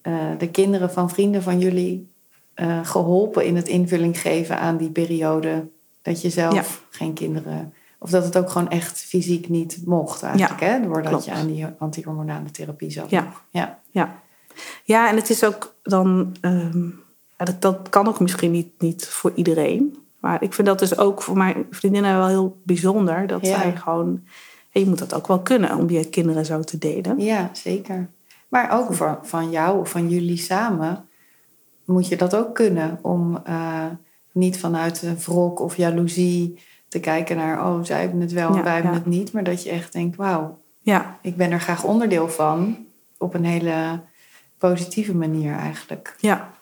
eh, de kinderen van vrienden van jullie eh, geholpen in het invulling geven aan die periode dat je zelf geen kinderen. Of dat het ook gewoon echt fysiek niet mocht eigenlijk, hè? Doordat klopt. je aan die antihormonale therapie zat. Ja. ja. Ja, ja en het is ook dan. ehm, dat, dat kan ook misschien niet, niet voor iedereen. Maar ik vind dat dus ook voor mijn vriendinnen wel heel bijzonder. Dat Ja. zij gewoon. je moet dat ook wel kunnen om je kinderen zo te delen. Ja, zeker. Maar ook van, van jou of van jullie samen moet je dat ook kunnen. Om eh, niet vanuit een wrok of jaloezie te kijken naar... oh, zij hebben het wel en Ja, wij hebben ja. het niet. Maar dat je echt denkt, wauw, Ja, ik ben er graag onderdeel van. Op een hele positieve manier eigenlijk. ja.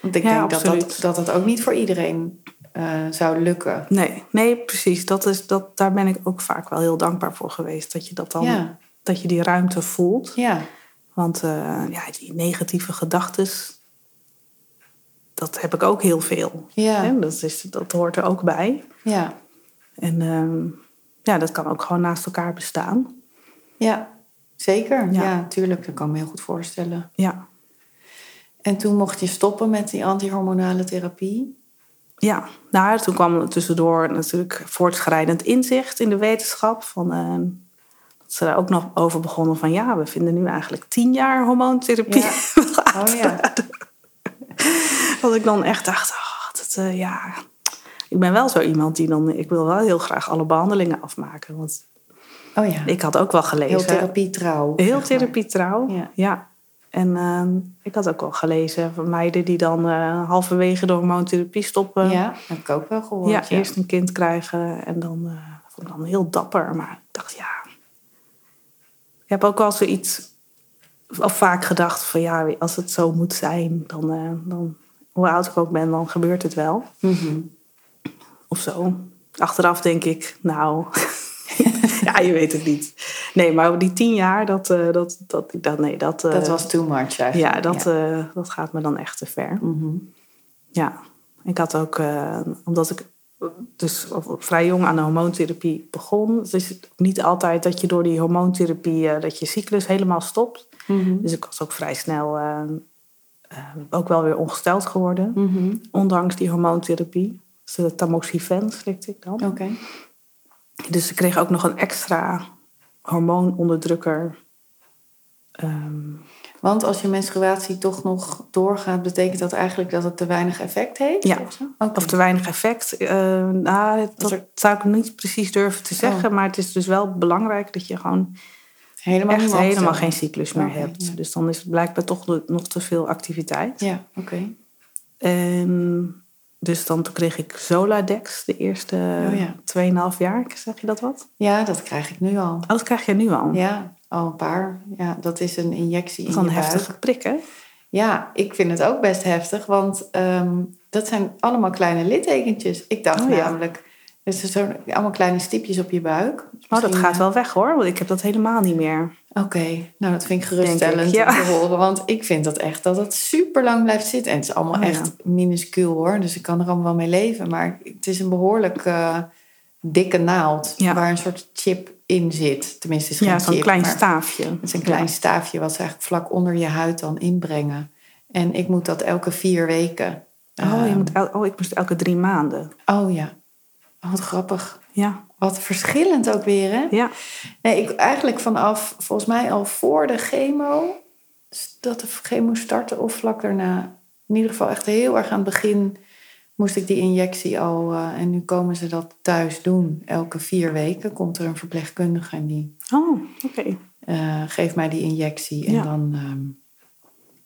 Want ik Ja, denk dat dat, dat dat ook niet voor iedereen eh, zou lukken. Nee, nee, precies. Dat is, dat, daar ben ik ook vaak wel heel dankbaar voor geweest. Dat je, dat dan, dat je die ruimte voelt. ja, Want eh, ja, die negatieve gedachten, dat heb ik ook heel veel. ja, Hè? Dat, is, dat hoort er ook bij. Ja, En ehm, ja, dat kan ook gewoon naast elkaar bestaan. ja. Zeker, ja. Ja. tuurlijk. Dat kan ik me heel goed voorstellen. Ja, En toen mocht je stoppen met die antihormonale therapie. ja. Nou, toen kwam er tussendoor natuurlijk voortschrijdend inzicht in de wetenschap. Van, eh, dat ze daar ook nog over begonnen van... ja, we vinden nu eigenlijk tien jaar hormoontherapie. Ja. *laughs* Oh ja. *laughs* Dat ik dan echt dacht, oh, dat, eh, ja... Ik ben wel zo iemand die dan... Ik wil wel heel graag alle behandelingen afmaken. Want Oh ja. ik had ook wel gelezen... Heel therapietrouw. Heel therapietrouw, Ja. ja. En ehm, ik had ook wel gelezen van meiden die dan eh, halverwege de hormoontherapie stoppen. Ja, heb ik ook wel gehoord. Ja, eerst een kind krijgen en dan uh, vond ik dan heel dapper. Maar ik dacht, ja. Ik heb ook wel zoiets, al vaak gedacht van ja, als het zo moet zijn, dan, dan hoe oud ik ook ben, dan gebeurt het wel. Mhm. Of zo. Achteraf denk ik, nou, *laughs* ja, je weet het niet. Nee, maar die tien jaar, dat, uh, dat, dat, dat, nee, dat... Uh, dat was too much eigenlijk. Ja, dat, ja. Uh, dat gaat me dan echt te ver. Mm-hmm. Ja, ik had ook, omdat ik dus vrij jong aan de hormoontherapie begon. Het is niet altijd dat je door die hormoontherapie, dat je cyclus helemaal stopt. Mm-hmm. Dus ik was ook vrij snel ook wel weer ongesteld geworden. Mm-hmm. Ondanks die hormoontherapie. Dus de tamoxifen slikte ik dan. Oké. Okay. Dus ik kreeg ook nog een extra hormoononderdrukker. Um, Want als je menstruatie toch nog doorgaat, betekent dat eigenlijk dat het te weinig effect heeft? Ja, of, okay. of te weinig effect. Uh, nou, dat er... zou ik niet precies durven te zeggen. Oh. Maar het is dus wel belangrijk dat je gewoon helemaal, echt helemaal, geen cyclus meer okay, hebt. Ja. Dus dan is het blijkbaar toch nog te veel activiteit. Ja, oké. Okay. En dus dan kreeg ik Zoladex de eerste oh, ja. 2,5 jaar. Zeg je dat wat? Ja, dat krijg ik nu al. Oh, dat krijg je nu al? Ja, al een paar. Ja, dat is een injectie dat in is een heftige buik. prik, hè? Ja, ik vind het ook best heftig, want um, dat zijn allemaal kleine littekentjes. Ik dacht oh, ja. namelijk, het zijn allemaal kleine stipjes op je buik. Oh, dat gaat wel weg hoor, want ik heb dat helemaal niet meer. Oké, nou dat vind ik geruststellend ik, ja. om te horen. Want ik vind dat echt dat het super lang blijft zitten. En het is allemaal Oh, ja. echt minuscuul hoor. Dus ik kan er allemaal wel mee leven. Maar het is een behoorlijk eh, dikke naald. Ja. Waar een soort chip in zit. Tenminste, het is Ja, geen zo'n chip, klein staafje. Het is een klein staafje wat ze eigenlijk vlak onder je huid dan inbrengen. En ik moet dat elke vier weken. Oh, je Ehm, moet el- oh, ik moest elke drie maanden. oh ja, Oh, wat grappig. Ja, Wat verschillend ook weer, hè? ja. Nee, ik eigenlijk vanaf, volgens mij al voor de chemo, dat de chemo startte of vlak daarna. In ieder geval echt heel erg aan het begin moest ik die injectie al. eh, en nu komen ze dat thuis doen. Elke vier weken komt er een verpleegkundige en die Oh, eh, geeft mij die injectie. En Ja. dan ehm,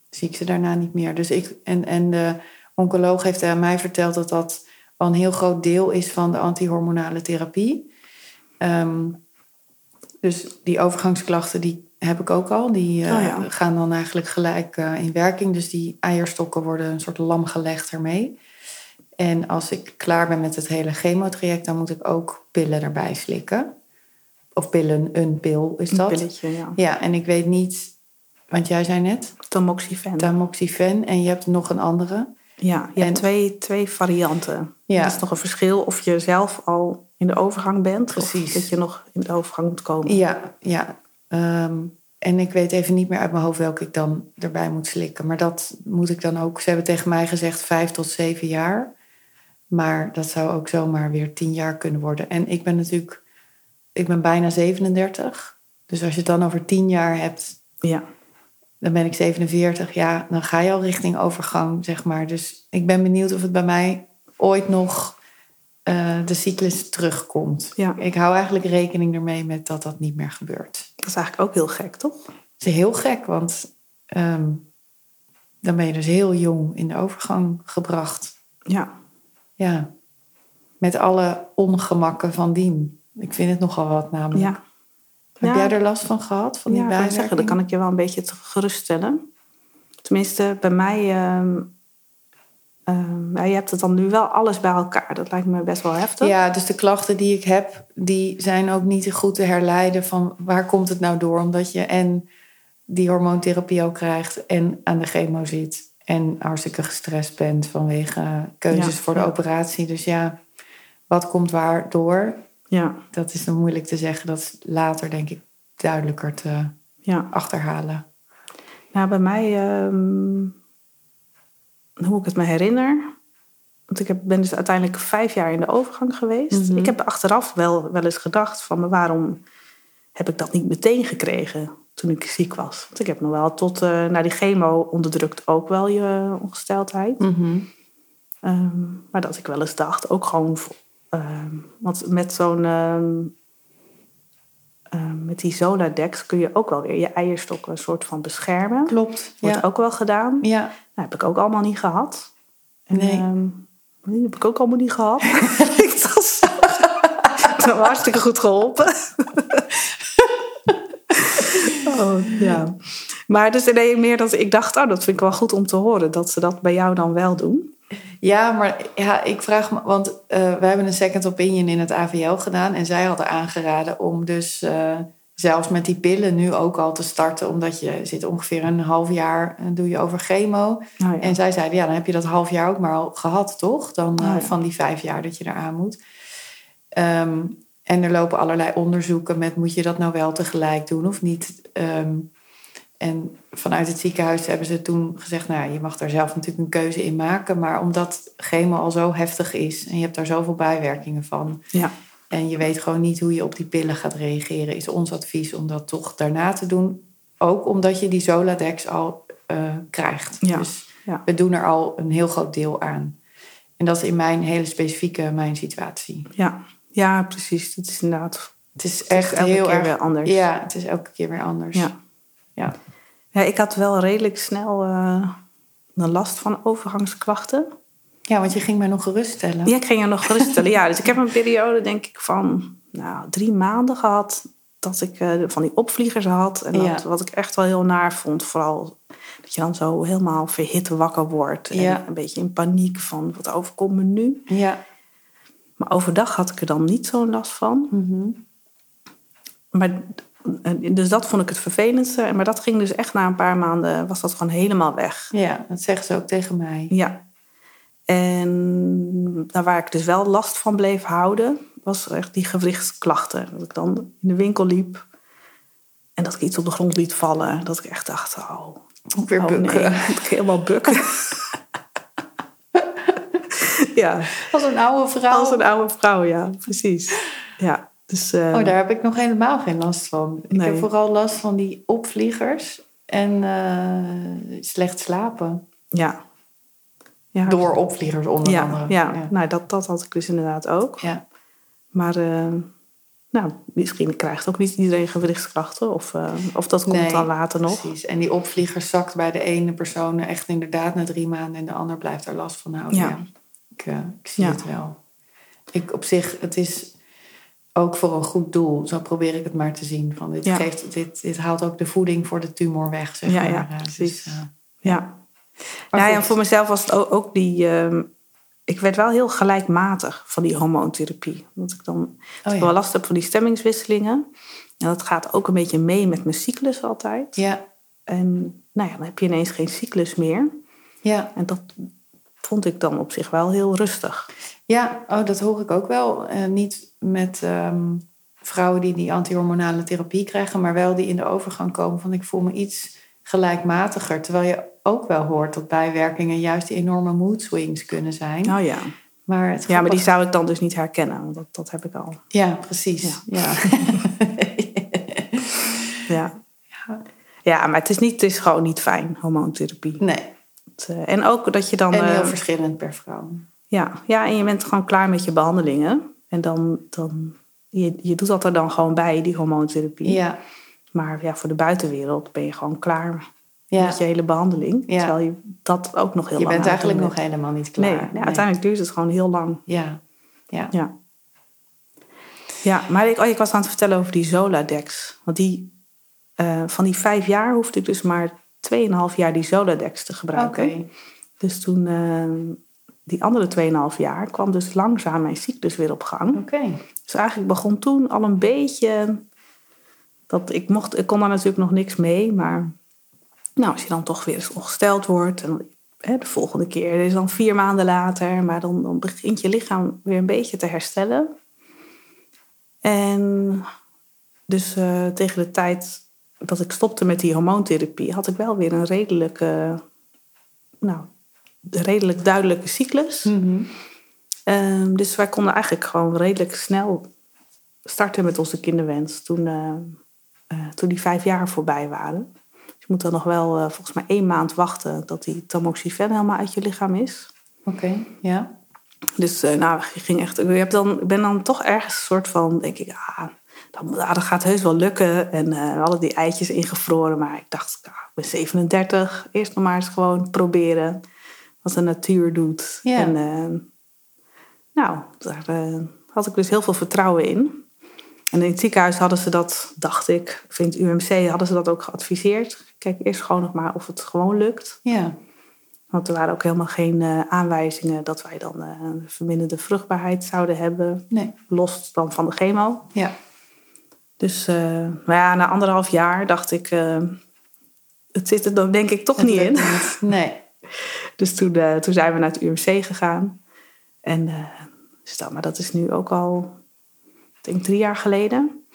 zie ik ze daarna niet meer. Dus ik, en, en de oncoloog heeft aan mij verteld dat dat al een heel groot deel is van de antihormonale therapie. Ehm, dus die overgangsklachten die heb ik ook al. Die eh, Oh ja. gaan dan eigenlijk gelijk eh, in werking. Dus die eierstokken worden een soort lam gelegd ermee. En als ik klaar ben met het hele chemotraject, dan moet ik ook pillen erbij slikken. Of pillen, een pil is Een dat. pilletje, ja. Ja, en ik weet niet, want jij zei net Tamoxifen. tamoxifen en je hebt nog een andere. Ja, En- hebt twee, twee varianten. Ja. Er is nog een verschil of je zelf al in de overgang bent. Precies. Of dat je nog in de overgang moet komen. Ja, ja. Ehm, en ik weet even niet meer uit mijn hoofd welke ik dan erbij moet slikken. Maar dat moet ik dan ook. Ze hebben tegen mij gezegd vijf tot zeven jaar. Maar dat zou ook zomaar weer tien jaar kunnen worden. En ik ben natuurlijk, ik ben bijna 37. Dus als je het dan over tien jaar hebt, Ja. Dan ben ik 47. Ja, dan ga je al richting overgang, zeg maar. Dus ik ben benieuwd of het bij mij ooit nog eh, de cyclus terugkomt. Ja. Ik hou eigenlijk rekening ermee met dat dat niet meer gebeurt. Dat is eigenlijk ook heel gek, toch? Het is heel gek, want ehm, dan ben je dus heel jong in de overgang gebracht. Ja. Ja, met alle ongemakken van dien. Ik vind het nogal wat namelijk. Ja. Heb jij er last van gehad, van die ja, zeggen, dan kan ik je wel een beetje te- geruststellen. Tenminste, bij mij... ehm, ehm, ja, je hebt het dan nu wel alles bij elkaar. Dat lijkt me best wel heftig. Ja, dus de klachten die ik heb, die zijn ook niet goed te herleiden van waar komt het nou door? Omdat je en die hormoontherapie al krijgt en aan de chemo zit en hartstikke gestrest bent vanwege keuzes Ja, voor de operatie. Dus ja, wat komt waar door? Ja. Dat is dan moeilijk te zeggen. Dat is later denk ik duidelijker te ja. achterhalen. Nou, bij mij, ehm, hoe ik het me herinner. Want ik heb, ben dus uiteindelijk vijf jaar in de overgang geweest. Mhm. Ik heb achteraf wel, wel eens gedacht van, maar waarom heb ik dat niet meteen gekregen toen ik ziek was? Want ik heb nog wel tot eh naar die chemo onderdrukt ook wel je ongesteldheid. Ehm, maar dat ik wel eens dacht, ook gewoon... ehm, want met zo'n... ehm, ehm, met die Zoladex kun je ook wel weer je eierstokken een soort van beschermen. Klopt. Wordt Ja. ook wel gedaan. ja. Nou, heb ik ook allemaal niet gehad. En, Nee. die heb ik ook allemaal niet gehad. *laughs* dat was dat was hartstikke goed geholpen. oh, ja. Maar dus nee, meer dat ik dacht, oh, dat vind ik wel goed om te horen. Dat ze dat bij jou dan wel doen. Ja, maar ja, ik vraag me, want eh we hebben een second opinion in het AVL gedaan en zij hadden aangeraden om dus eh, zelfs met die pillen nu ook al te starten, omdat je zit ongeveer een half jaar en doe je over chemo. Oh, ja. En zij zeiden, ja, dan heb je dat half jaar ook maar al gehad, toch? Dan eh, Oh, ja. van die vijf jaar dat je eraan moet. Ehm, en er lopen allerlei onderzoeken met, moet je dat nou wel tegelijk doen of niet? Ehm, en vanuit het ziekenhuis hebben ze toen gezegd, nou ja, je mag daar zelf natuurlijk een keuze in maken. Maar omdat chemo al zo heftig is en je hebt daar zoveel bijwerkingen van. ja. En je weet gewoon niet hoe je op die pillen gaat reageren, is ons advies om dat toch daarna te doen. Ook omdat je die Zoladex al eh, krijgt. Ja, Dus ja. we doen er al een heel groot deel aan. En dat is in mijn hele specifieke mijn situatie. Ja. ja, precies. Dat is inderdaad Het is het is echt elke heel keer erg weer anders. Ja, het is elke keer weer anders. Ja. Ja. Ja, ik had wel redelijk snel eh, een last van overgangsklachten. Ja, want je ging mij nog geruststellen. Ja, ik ging er nog geruststellen. ja, dus ik heb een periode, denk ik, van nou, drie maanden gehad. Dat ik eh, van die opvliegers had. En dat, Ja. wat ik echt wel heel naar vond. Vooral dat je dan zo helemaal verhit wakker wordt. En Ja. een beetje in paniek van, wat overkomt me nu? Ja. Maar overdag had ik er dan niet zo'n last van. Mhm. Maar dus dat vond ik het vervelendste. Maar dat ging dus echt na een paar maanden, was dat gewoon helemaal weg. Ja, dat zeggen ze ook tegen mij. Ja. En daar waar ik dus wel last van bleef houden, was echt die gewrichtsklachten. Dat ik dan in de winkel liep en dat ik iets op de grond liet vallen. Dat ik echt dacht, oh, Ook weer oh bukken. *laughs* nee, ik helemaal bukken. *laughs* ja, Als een oude vrouw. als een oude vrouw, ja, precies. Ja, dus... eh, Oh, daar heb ik nog helemaal geen last van. Ik heb vooral last van die opvliegers en eh, slecht slapen. ja. Ja, Door opvliegers onder ja, andere. ja. ja. Nou, dat, dat had ik dus inderdaad ook. Ja. Maar eh, nou, misschien krijgt ook niet iedereen gewrichtsklachten. Of, of dat komt Nee, dan later nog. Precies. En die opvlieger zakt bij de ene persoon echt inderdaad na drie maanden en de ander blijft er last van houden. Ja. Ik, ik zie het wel. Ik op zich, het is ook voor een goed doel. Zo probeer ik het maar te zien. Van dit, Ja. geeft, dit, dit haalt ook de voeding voor de tumor weg. Zeg Ja, maar. ja, Eh, precies. dus, eh, Ja. Maar ja, goed. en voor mezelf was het ook, ook die... ehm, ik werd wel heel gelijkmatig van die hormoontherapie. Want ik dan oh, ja. wel last heb van die stemmingswisselingen. En dat gaat ook een beetje mee met mijn cyclus altijd. ja, En nou ja, dan heb je ineens geen cyclus meer. ja. En dat vond ik dan op zich wel heel rustig. Ja, oh, dat hoor ik ook wel. Eh, niet met ehm, vrouwen die die antihormonale therapie krijgen, maar wel die in de overgang komen van ik voel me iets gelijkmatiger. Terwijl je ook wel hoort dat bijwerkingen juist die enorme mood swings kunnen zijn. Nou ja. Maar het Ja, maar die zou ik dan dus niet herkennen. Want dat, dat heb ik al. Ja, precies. Ja. Ja. *laughs* Ja. Ja, maar het is, niet, het is gewoon niet fijn, hormoontherapie. Nee, Eh, en ook dat je dan... en heel eh, verschillend per vrouw. ja, ja, en je bent gewoon klaar met je behandelingen. En dan... dan je, je doet dat er dan gewoon bij, die hormoontherapie. Ja, Maar ja, voor de buitenwereld ben je gewoon klaar ja. met je hele behandeling. Ja. Terwijl je dat ook nog heel je lang bent aan het eigenlijk nog bent. helemaal niet klaar. Nee, nee, uiteindelijk duurt het gewoon heel lang. Ja, ja. Ja. Ja, maar ik, oh, ik was aan het vertellen over die Zoladex. Want die, eh, van die vijf jaar hoefde ik dus maar 2,5 jaar die Zoladex te gebruiken. Dus toen, eh, die andere 2,5 jaar, kwam dus langzaam mijn cyclus weer op gang. Dus eigenlijk begon toen al een beetje... Dat ik, mocht, ik kon daar natuurlijk nog niks mee, maar... Nou, als je dan toch weer eens ongesteld wordt... En, hè, de volgende keer is dan vier maanden later... maar dan, dan begint je lichaam weer een beetje te herstellen. En dus eh, tegen de tijd dat ik stopte met die hormoontherapie... had ik wel weer een redelijke... Nou, redelijk duidelijke cyclus. Mhm. Ehm, dus wij konden eigenlijk gewoon redelijk snel starten met onze kinderwens toen, eh, eh, toen die vijf jaar voorbij waren. Dus je moet dan nog wel eh, volgens mij één maand wachten dat die tamoxifen helemaal uit je lichaam is. Oké, ja. Dus nou, je ging echt, ik heb dan, ik ben dan toch ergens een soort van, denk ik, ah, dat, ah, dat gaat heus wel lukken. En eh, we hadden die eitjes ingevroren, maar ik dacht, ah, ik ben 37, eerst nog maar eens gewoon proberen wat de natuur doet. Ja. En eh, nou, daar eh, had ik dus heel veel vertrouwen in. En in het ziekenhuis hadden ze dat, dacht ik, het UMC hadden ze dat ook geadviseerd. Kijk eerst gewoon nog maar of het gewoon lukt. Ja, Want er waren ook helemaal geen eh, aanwijzingen dat wij dan een verminderde vruchtbaarheid zouden hebben. nee. Los dan van de chemo. Ja, Dus eh, maar ja, na anderhalf jaar dacht ik, eh, het zit er dan denk ik toch Het niet in. niet. Nee. *laughs* Dus toen, eh, toen zijn we naar het UMC gegaan. En stel, maar dat is nu ook al, ik denk drie jaar geleden.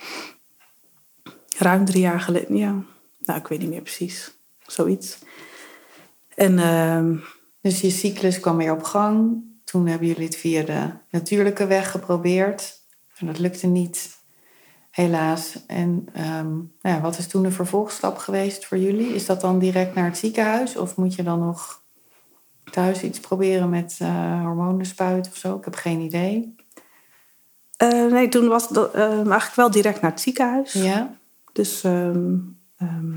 Ruim drie jaar geleden, ja. Nou, ik weet niet meer precies. Zoiets. En ehm, Dus je cyclus kwam weer op gang. Toen hebben jullie het via de natuurlijke weg geprobeerd. En dat lukte niet, helaas. En ehm, nou ja, wat is toen de vervolgstap geweest voor jullie? Is dat dan direct naar het ziekenhuis? Of moet je dan nog thuis iets proberen met eh hormonen spuiten of zo? Ik heb geen idee. eh, nee, toen was dat eh, eigenlijk wel direct naar het ziekenhuis. Ja? Dus ehm, ehm,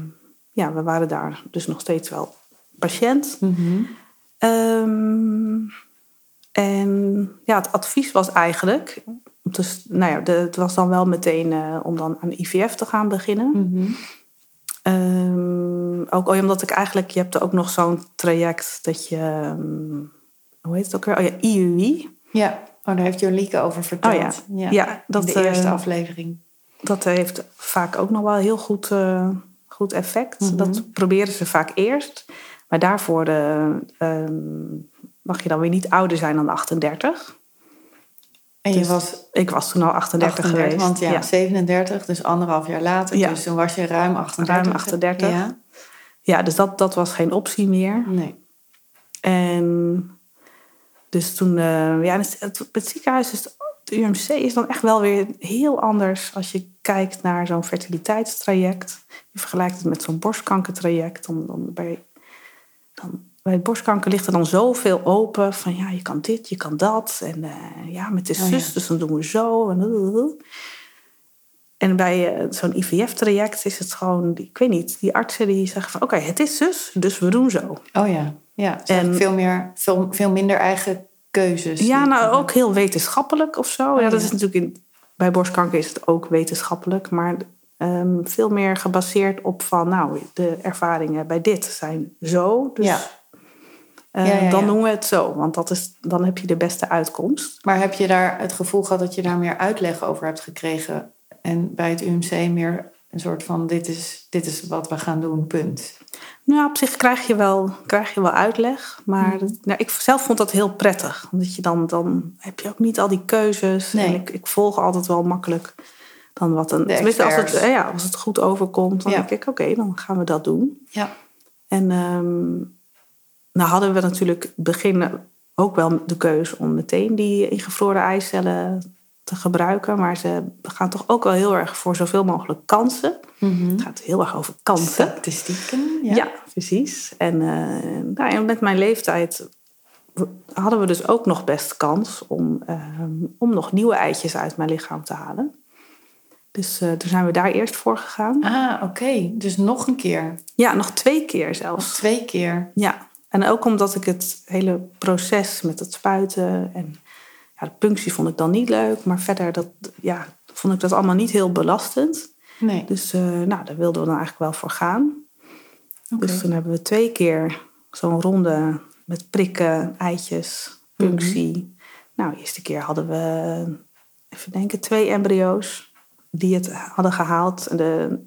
ja, we waren daar dus nog steeds wel patiënt. Mhm. En ja, het advies was eigenlijk... Dus, nou ja, de, het was dan wel meteen eh, om dan aan IVF te gaan beginnen. Mhm. Ehm, ook omdat ik eigenlijk... Je hebt er ook nog zo'n traject dat je... ehm, hoe heet het ook weer? Oh ja, IUI. Ja, oh, daar heeft Jolieke over verteld. Oh ja. Ja, in dat, de eerste eh, aflevering. dat heeft vaak ook nog wel heel goed, uh, goed effect. Mhm. Dat proberen ze vaak eerst. Maar daarvoor eh, ehm, mag je dan weer niet ouder zijn dan 38. En je Dus was Ik was toen al 38, 38, geweest. want ja, 37, dus anderhalf jaar later. Ja. Dus toen was je ruim 38. Ruim 38. Ja, Ja, dus dat, dat was geen optie meer. nee. En dus toen, eh, ja, het, het, het ziekenhuis, is, het UMC is dan echt wel weer heel anders als je kijkt naar zo'n fertiliteitstraject. Je vergelijkt het met zo'n borstkankertraject. Dan, dan bij, dan, bij borstkanker ligt er dan zoveel open van ja, je kan dit, je kan dat. En eh, ja, met de Oh, zus, ja. dus dan doen we zo. En, en bij eh, zo'n IVF-traject is het gewoon, ik weet niet, die artsen die zeggen van oké, het is zus, dus we doen zo. Oh ja, ja. En- veel, meer, veel, veel minder eigen keuzes. Ja, nou ook heel wetenschappelijk of zo. Oh, ja, dat ja. is natuurlijk in, bij borstkanker is het ook wetenschappelijk, maar ehm, veel meer gebaseerd op van, nou, de ervaringen bij dit zijn zo. Dus Ja. Eh, Ja, ja, dan doen we het zo, want dat is, dan heb je de beste uitkomst. Maar heb je daar het gevoel gehad dat je daar meer uitleg over hebt gekregen? En bij het UMC meer een soort van: dit is, dit is wat we gaan doen, punt. Nou, op zich krijg je wel, krijg je wel uitleg, maar Mhm. nou, ik zelf vond dat heel prettig. Omdat je dan, dan heb je ook niet al die keuzes. Nee. En ik, ik volg altijd wel makkelijk dan wat een. Tenminste, als het, eh, ja, als het goed overkomt, dan Ja. denk ik, oké, dan gaan we dat doen. Ja. En ehm, nou hadden we natuurlijk begin ook wel de keuze om meteen die ingevroren eicellen te gebruiken. Maar ze gaan toch ook wel heel erg voor zoveel mogelijk kansen. Het gaat heel erg over kansen. Statistieken. Ja, Ja. precies. En, eh, nou, en met mijn leeftijd hadden we dus ook nog best kans om, ehm, om nog nieuwe eitjes uit mijn lichaam te halen. Dus eh, toen zijn we daar eerst voor gegaan. Ah, oké. Dus nog een keer. Ja, nog twee keer zelfs. twee keer. Ja, en ook omdat ik het hele proces met het spuiten en ja, de punctie vond ik dan niet leuk, maar verder dat, ja, vond ik dat allemaal niet heel belastend. Nee. Dus eh, nou, daar wilden we dan eigenlijk wel voor gaan. Dus toen hebben we twee keer zo'n ronde met prikken, eitjes, punctie. Nou, de eerste keer hadden we, even denken, twee embryo's die het hadden gehaald. En de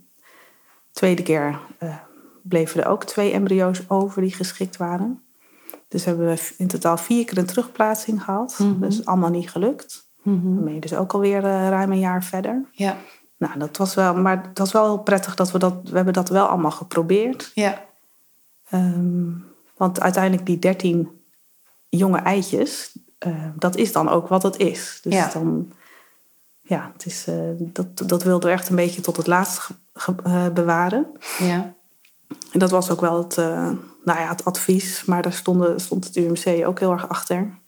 tweede keer eh, bleven er ook twee embryo's over die geschikt waren. Dus hebben we in totaal vier keer een terugplaatsing gehad. Mhm. Dus allemaal niet gelukt. Mhm. Dan ben je dus ook alweer eh, ruim een jaar verder. Ja. Nou, dat was wel, maar dat was wel heel prettig dat we dat, we hebben dat wel allemaal geprobeerd. Ja. Ehm, want uiteindelijk die 13 jonge eitjes, eh, dat is dan ook wat het is. Dus Ja. dan, ja, het is, eh, dat, dat wilden we echt een beetje tot het laatst bewaren. Ja. En dat was ook wel het, eh, nou ja, het advies, maar daar stonden, stond het UMC ook heel erg achter.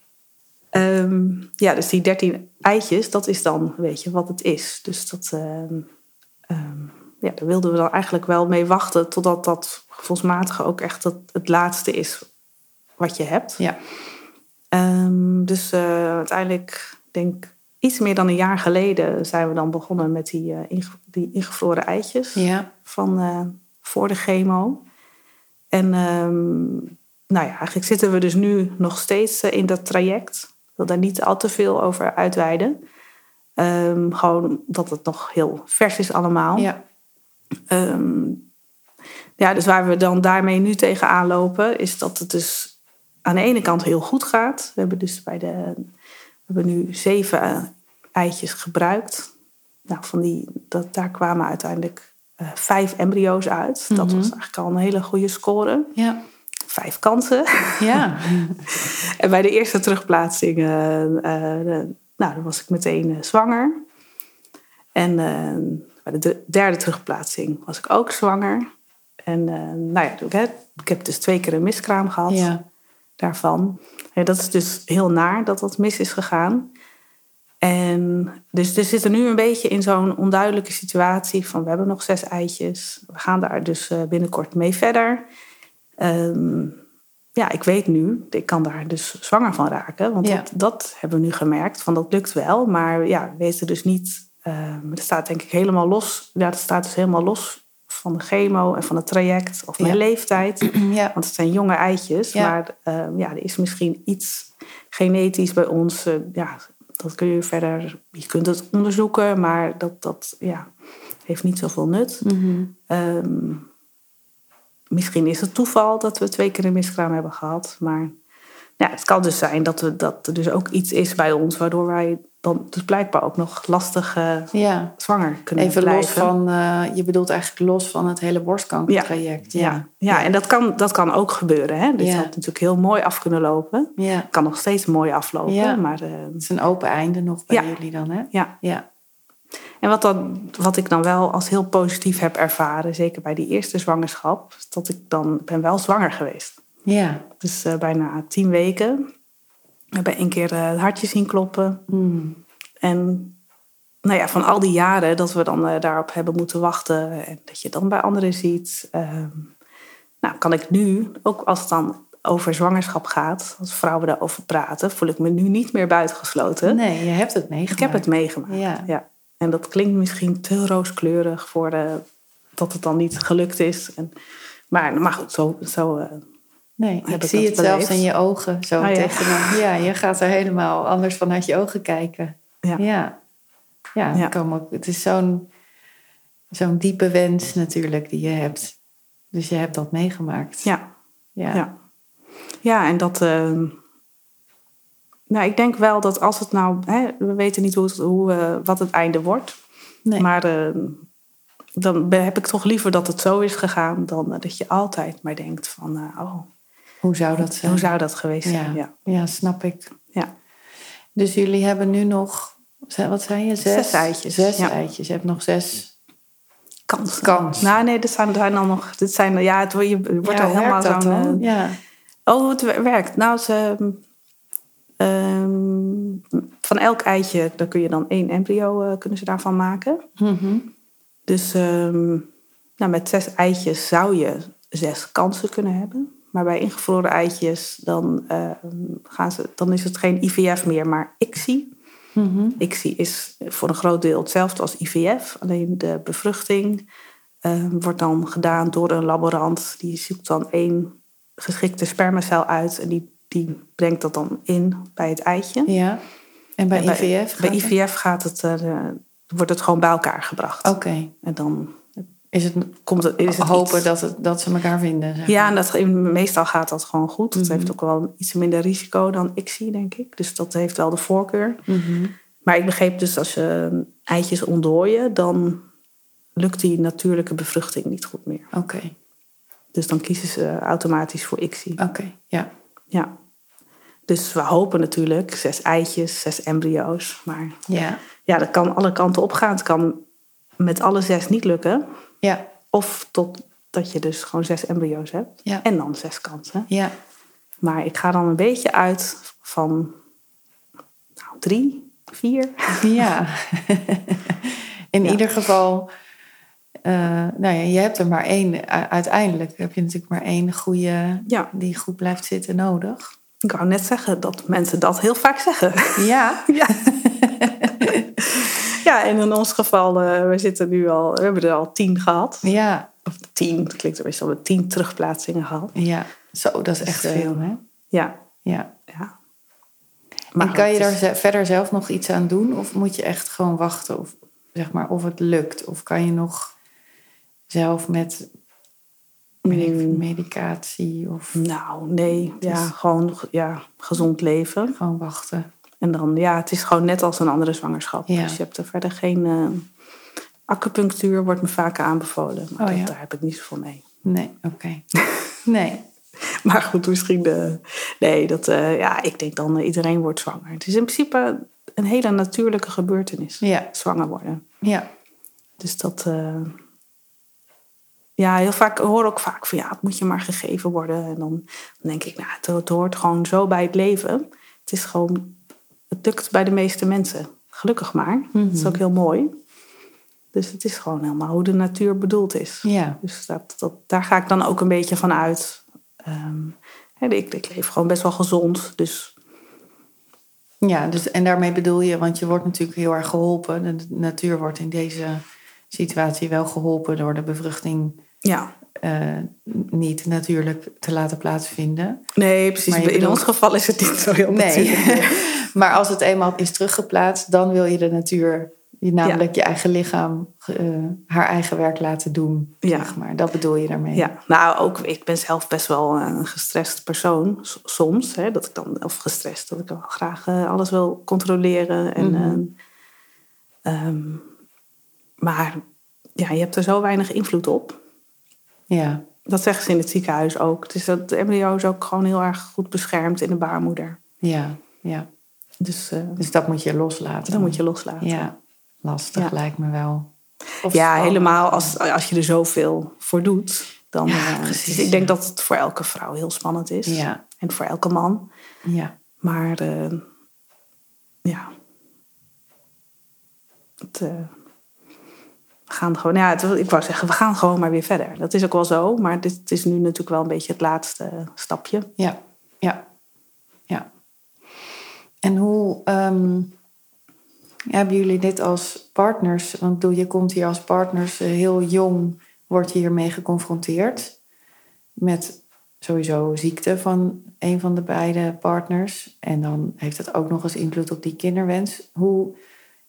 Ehm, ja, dus die 13 eitjes, dat is dan, weet je, wat het is. Dus dat, ehm, ehm, ja, daar wilden we dan eigenlijk wel mee wachten totdat dat gevoelsmatige ook echt het, het laatste is wat je hebt. Ja. Dus eh, uiteindelijk, denk iets meer dan een jaar geleden, zijn we dan begonnen met die, eh, inge- die ingevroren eitjes Ja. van voor de chemo. En ehm, nou ja, eigenlijk zitten we dus nu nog steeds eh, in dat traject. Ik wil daar niet al te veel over uitweiden. Ehm, gewoon dat het nog heel vers is allemaal. Ja. Ehm, ja, dus waar we dan daarmee nu tegenaan lopen, is dat het dus aan de ene kant heel goed gaat. We hebben dus bij de, we hebben nu zeven eh, eitjes gebruikt. Nou, van die, dat, daar kwamen uiteindelijk eh, vijf embryo's uit. Dat Mhm. was eigenlijk al een hele goede score. Ja. Vijf kansen. Ja. *laughs* En bij de eerste terugplaatsing, eh, eh, nou, dan was ik meteen zwanger. En bij de de derde terugplaatsing was ik ook zwanger. En nou ja, ik heb, ik heb dus twee keer een miskraam gehad Ja. daarvan. Ja, dat is dus heel naar dat dat mis is gegaan. En dus we zitten nu een beetje in zo'n onduidelijke situatie van we hebben nog zes eitjes. We gaan daar dus eh, binnenkort mee verder. Ehm, ja, ik weet nu, ik kan daar dus zwanger van raken. Want Ja. dat, dat hebben we nu gemerkt, van dat lukt wel. Maar ja, we weten dus niet, ehm het staat denk ik helemaal los. Ja, het staat dus helemaal los van de chemo en van het traject of mijn Ja. leeftijd. *clears throat* Ja. Want het zijn jonge eitjes, Ja. maar ehm, ja, er is misschien iets genetisch bij ons. eh, ja, dat kun je verder, je kunt het onderzoeken, maar dat, dat ja, heeft niet zoveel nut. Ehm, misschien is het toeval dat we twee keer een miskraam hebben gehad, maar ja, het kan dus zijn dat, we, dat er dus ook iets is bij ons waardoor wij dan dus blijkbaar ook nog lastig uh, ja. zwanger kunnen Even blijven. los van, uh, je bedoelt eigenlijk los van het hele borstkankertraject. Ja, ja. ja. en dat kan, dat kan ook gebeuren. Hè? Dit had natuurlijk heel mooi af kunnen lopen. ja. Kan nog steeds mooi aflopen. Maar, eh, Het is een open einde nog bij jullie dan, hè? ja. Ja. En wat, dan, wat ik dan wel als heel positief heb ervaren, zeker bij die eerste zwangerschap, is dat ik dan ben wel zwanger geweest. Ja. Dus eh, bijna tien weken. We hebben één keer eh, het hartje zien kloppen. Hmm. En nou ja, van al die jaren dat we dan eh, daarop hebben moeten wachten en dat je dan bij anderen ziet, ehm, nou kan ik nu, ook als het dan over zwangerschap gaat, als vrouwen daarover praten, voel ik me nu niet meer buitengesloten. Nee, je hebt het meegemaakt. Ik heb het meegemaakt. Ja. Ja. En dat klinkt misschien te rooskleurig voor de, dat het dan niet gelukt is. En, maar, maar goed, zo, zo eh, Nee, heb ik zie het zelfs in je ogen zo Oh, ja. tegen me. Ja, je gaat er helemaal anders vanuit je ogen kijken. Ja. Ja, ja, Ja. ik kan me ook- het is zo'n zo'n diepe wens natuurlijk die je hebt. Dus je hebt dat meegemaakt. ja, ja. ja. ja, en dat. eh, nou, ik denk wel dat als het nou. Hè, we weten niet hoe het, hoe, eh, wat het einde wordt. Nee. Maar eh, dan heb ik toch liever dat het zo is gegaan. dan eh, dat je altijd maar denkt: van. eh, oh, Hoe zou dat zijn? hoe zou dat geweest zijn? ja. Ja. snap ik. Ja. Dus jullie hebben nu nog, wat zijn je? Zes, Zes eitjes, Zes eitjes. Je hebt nog zes. Kans. Kans. Nou, nee, dit zijn, dit zijn dan nog. Dit zijn, ja, het wordt, je wordt ja, al helemaal zo'n. dan? eh, Ja. Oh, het wer- werkt. Nou, ze, ehm, van elk eitje, daar kun je dan één embryo eh, kunnen ze daarvan maken. Mhm. Dus ehm, nou, met zes eitjes zou je zes kansen kunnen hebben. Maar bij ingevroren eitjes, dan, ehm, gaan ze, dan is het geen IVF meer, maar ICSI. Mhm. ICSI is voor een groot deel hetzelfde als IVF. Alleen de bevruchting eh, wordt dan gedaan door een laborant. Die zoekt dan één geschikte spermacel uit. En die, die brengt dat dan in bij het eitje. Ja. En bij En bij- IVF? Bij gaat het? IVF gaat het, de- wordt het gewoon bij elkaar gebracht. Oké. En dan Is het komt het, is het hopen iets- dat, het, dat ze elkaar vinden? zeg Ja, en dat, meestal gaat dat gewoon goed. Het Mhm. heeft ook wel iets minder risico dan ICSI, denk ik. Dus dat heeft wel de voorkeur. Mhm. Maar ik begreep dus als je eitjes ontdooien, dan lukt die natuurlijke bevruchting niet goed meer. Oké, Dus dan kiezen ze automatisch voor ICSI. oké. Ja. Ja. Dus we hopen natuurlijk zes eitjes, zes embryo's. Maar Ja. ja, dat kan alle kanten op gaan. Het kan met alle zes niet lukken. Ja. Of totdat je dus gewoon zes embryo's hebt. Ja. En dan zes kansen. Ja. Maar ik ga dan een beetje uit van nou, drie, vier. Ja. *laughs* In Ja. ieder geval, eh, nou ja, je hebt er maar één. Uiteindelijk heb je natuurlijk maar één goede Ja, die goed blijft zitten nodig. ik wou net zeggen dat mensen dat heel vaak zeggen. Ja. *laughs* Ja. *laughs* ja, en in ons geval, eh, we zitten nu al, we hebben er al tien gehad. Ja. Of tien, het klinkt er meestal met tien terugplaatsingen gehad. Ja. Zo, dat is echt Dus, eh, veel, hè? Ja, Ja. ja. en kan je daar is- verder zelf nog iets aan doen? Of moet je echt gewoon wachten of, zeg maar, of het lukt? Of kan je nog zelf met weet ik veel, Mm. medicatie of Nou, nee, ja, is- gewoon ja, gezond leven. gewoon wachten? En dan, ja, het is gewoon net als een andere zwangerschap. Ja. Dus je hebt er verder geen... eh, acupunctuur wordt me vaak aanbevolen. Maar Oh, dat- ja. daar heb ik niet zoveel mee. Nee, oké. *laughs* Nee. *laughs* Maar goed, misschien... De, nee, dat, eh, ja, ik denk dan uh, iedereen wordt zwanger. Het is in principe een hele natuurlijke gebeurtenis. Ja. Zwanger worden. Ja. Dus dat... eh, ja, heel vaak ik hoor ook vaak van ja, het moet je maar gegeven worden. En dan, dan denk ik, nou, het, het hoort gewoon zo bij het leven. Het is gewoon, het lukt bij de meeste mensen. Gelukkig maar. Dat is ook heel mooi. Dus het is gewoon helemaal hoe de natuur bedoeld is. Ja. Dus dat, dat, daar ga ik dan ook een beetje van uit. Ehm, ik, ik leef gewoon best wel gezond. Dus Ja, dus, en daarmee bedoel je, want je wordt natuurlijk heel erg geholpen. De natuur wordt in deze situatie wel geholpen door de bevruchting ja, eh, niet natuurlijk te laten plaatsvinden. nee, precies. In bedoelt- ons geval is het niet zo heel natuurlijk. *laughs* Maar als het eenmaal is teruggeplaatst, dan wil je de natuur, je, namelijk je eigen lichaam, eh, haar eigen werk laten doen. Ja. Zeg maar. Dat bedoel je daarmee. Ja, nou ook, ik ben zelf best wel een gestrest persoon soms. Hè, dat ik dan, of gestrest, dat ik wel graag eh, alles wil controleren. En, Mhm. eh, ehm, maar ja, je hebt er zo weinig invloed op. ja. Dat zeggen ze in het ziekenhuis ook. Dus dat de embryo is ook gewoon heel erg goed beschermd in de baarmoeder. ja, ja. Dus eh, Dus dat moet je loslaten. dat moet je loslaten. Ja, lastig Ja. lijkt me wel. Of Ja, helemaal als, als je er zoveel voor doet. Dan, Ja, eh, precies, dus ik denk dat het voor elke vrouw heel spannend is. Ja, En voor elke man. ja. Maar eh, ja. Het, we gaan gewoon, ja, het, ik wou zeggen, we gaan gewoon maar weer verder. Dat is ook wel zo, maar dit is nu natuurlijk wel een beetje het laatste stapje. Ja, ja. En hoe ehm, hebben jullie dit als partners? Want je komt hier als partners eh, heel jong, word je hiermee geconfronteerd met sowieso ziekte van een van de beide partners. En dan heeft het ook nog eens invloed op die kinderwens. Hoe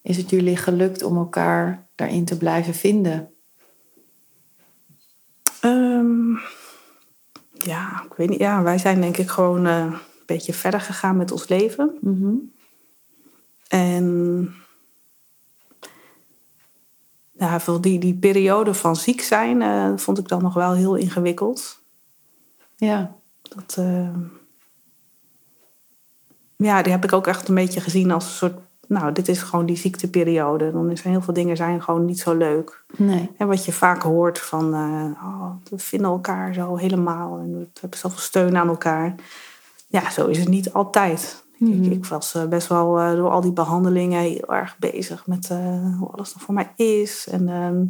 is het jullie gelukt om elkaar daarin te blijven vinden? Ehm, ja, ik weet niet. Ja, wij zijn denk ik gewoon eh, beetje verder gegaan met ons leven. Mhm. En ja, veel die, die periode van ziek zijn eh, vond ik dan nog wel heel ingewikkeld. Ja, Dat, eh, ja, die heb ik ook echt een beetje gezien als een soort... Nou, dit is gewoon die ziekteperiode. Dan zijn heel veel dingen zijn gewoon niet zo leuk. nee. En wat je vaak hoort van... eh, oh, we vinden elkaar zo helemaal. En we hebben zoveel steun aan elkaar. Ja, zo is het niet altijd. Mhm. Ik, ik was eh, best wel eh, door al die behandelingen heel erg bezig met eh, hoe alles er voor mij is. En ehm,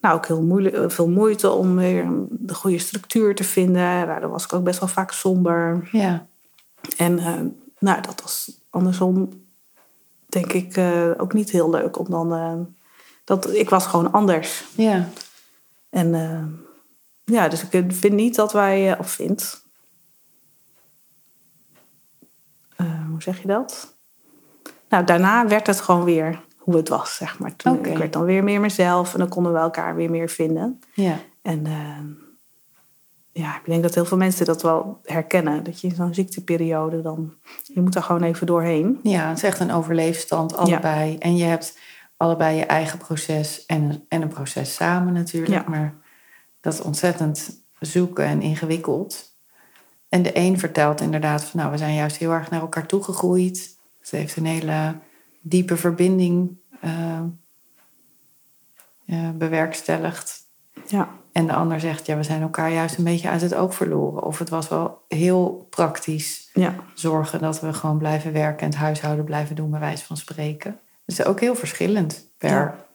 nou, ook heel moeilijk, veel moeite om weer de goede structuur te vinden. Daardoor was ik ook best wel vaak somber. Ja, En nou, dat was andersom, denk ik, ook niet heel leuk. Om dan, dat, ik was gewoon anders. ja, En ja, dus ik vind niet dat wij, of vind, hoe zeg je dat? Nou, daarna werd het gewoon weer hoe het was, zeg maar. Toen. Ik werd dan weer meer mezelf en dan konden we elkaar weer meer vinden. ja. En eh, ja, ik denk dat heel veel mensen dat wel herkennen. Dat je in zo'n ziekteperiode dan, je moet daar gewoon even doorheen. Ja, het is echt een overleefstand, allebei. En je hebt allebei je eigen proces en een, en een proces samen natuurlijk. Ja. Maar dat is ontzettend zoeken en ingewikkeld. En de een vertelt inderdaad van, nou, we zijn juist heel erg naar elkaar toegegroeid. Ze heeft een hele diepe verbinding eh, eh, bewerkstelligd. Ja, En de ander zegt, ja, we zijn elkaar juist een beetje uit het oog verloren. Of het was wel heel praktisch ja, zorgen dat we gewoon blijven werken en het huishouden blijven doen, bij wijze van spreken. Dus ook heel verschillend per. Ja.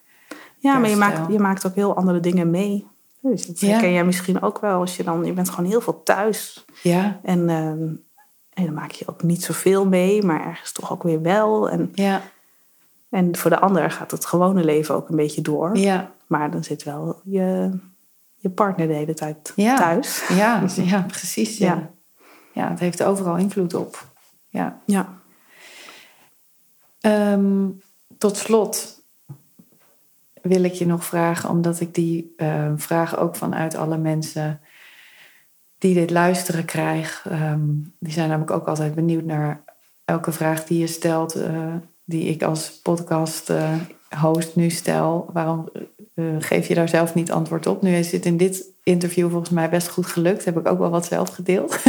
ja maar je maakt, je maakt ook heel andere dingen mee. Dus dat herken jij misschien ook wel als je dan, je bent gewoon heel veel thuis. Ja, En, eh, en dan maak je ook niet zoveel mee, maar ergens toch ook weer wel. En, ja, en voor de ander gaat het gewone leven ook een beetje door. ja, Maar dan zit wel je, je partner de hele tijd Ja. thuis. ja, *laughs* ja, precies. Ja. Ja. ja, het heeft overal invloed op. Ja. Ja. Ehm, tot slot wil ik je nog vragen, omdat ik die eh, vragen ook vanuit alle mensen die dit luisteren krijg. Ehm, die zijn namelijk ook altijd benieuwd naar elke vraag die je stelt, eh, die ik als podcast eh, host nu stel. Waarom geef je daar zelf niet antwoord op? Nu is het in dit interview volgens mij best goed gelukt. Heb ik ook wel wat zelf gedeeld. *laughs*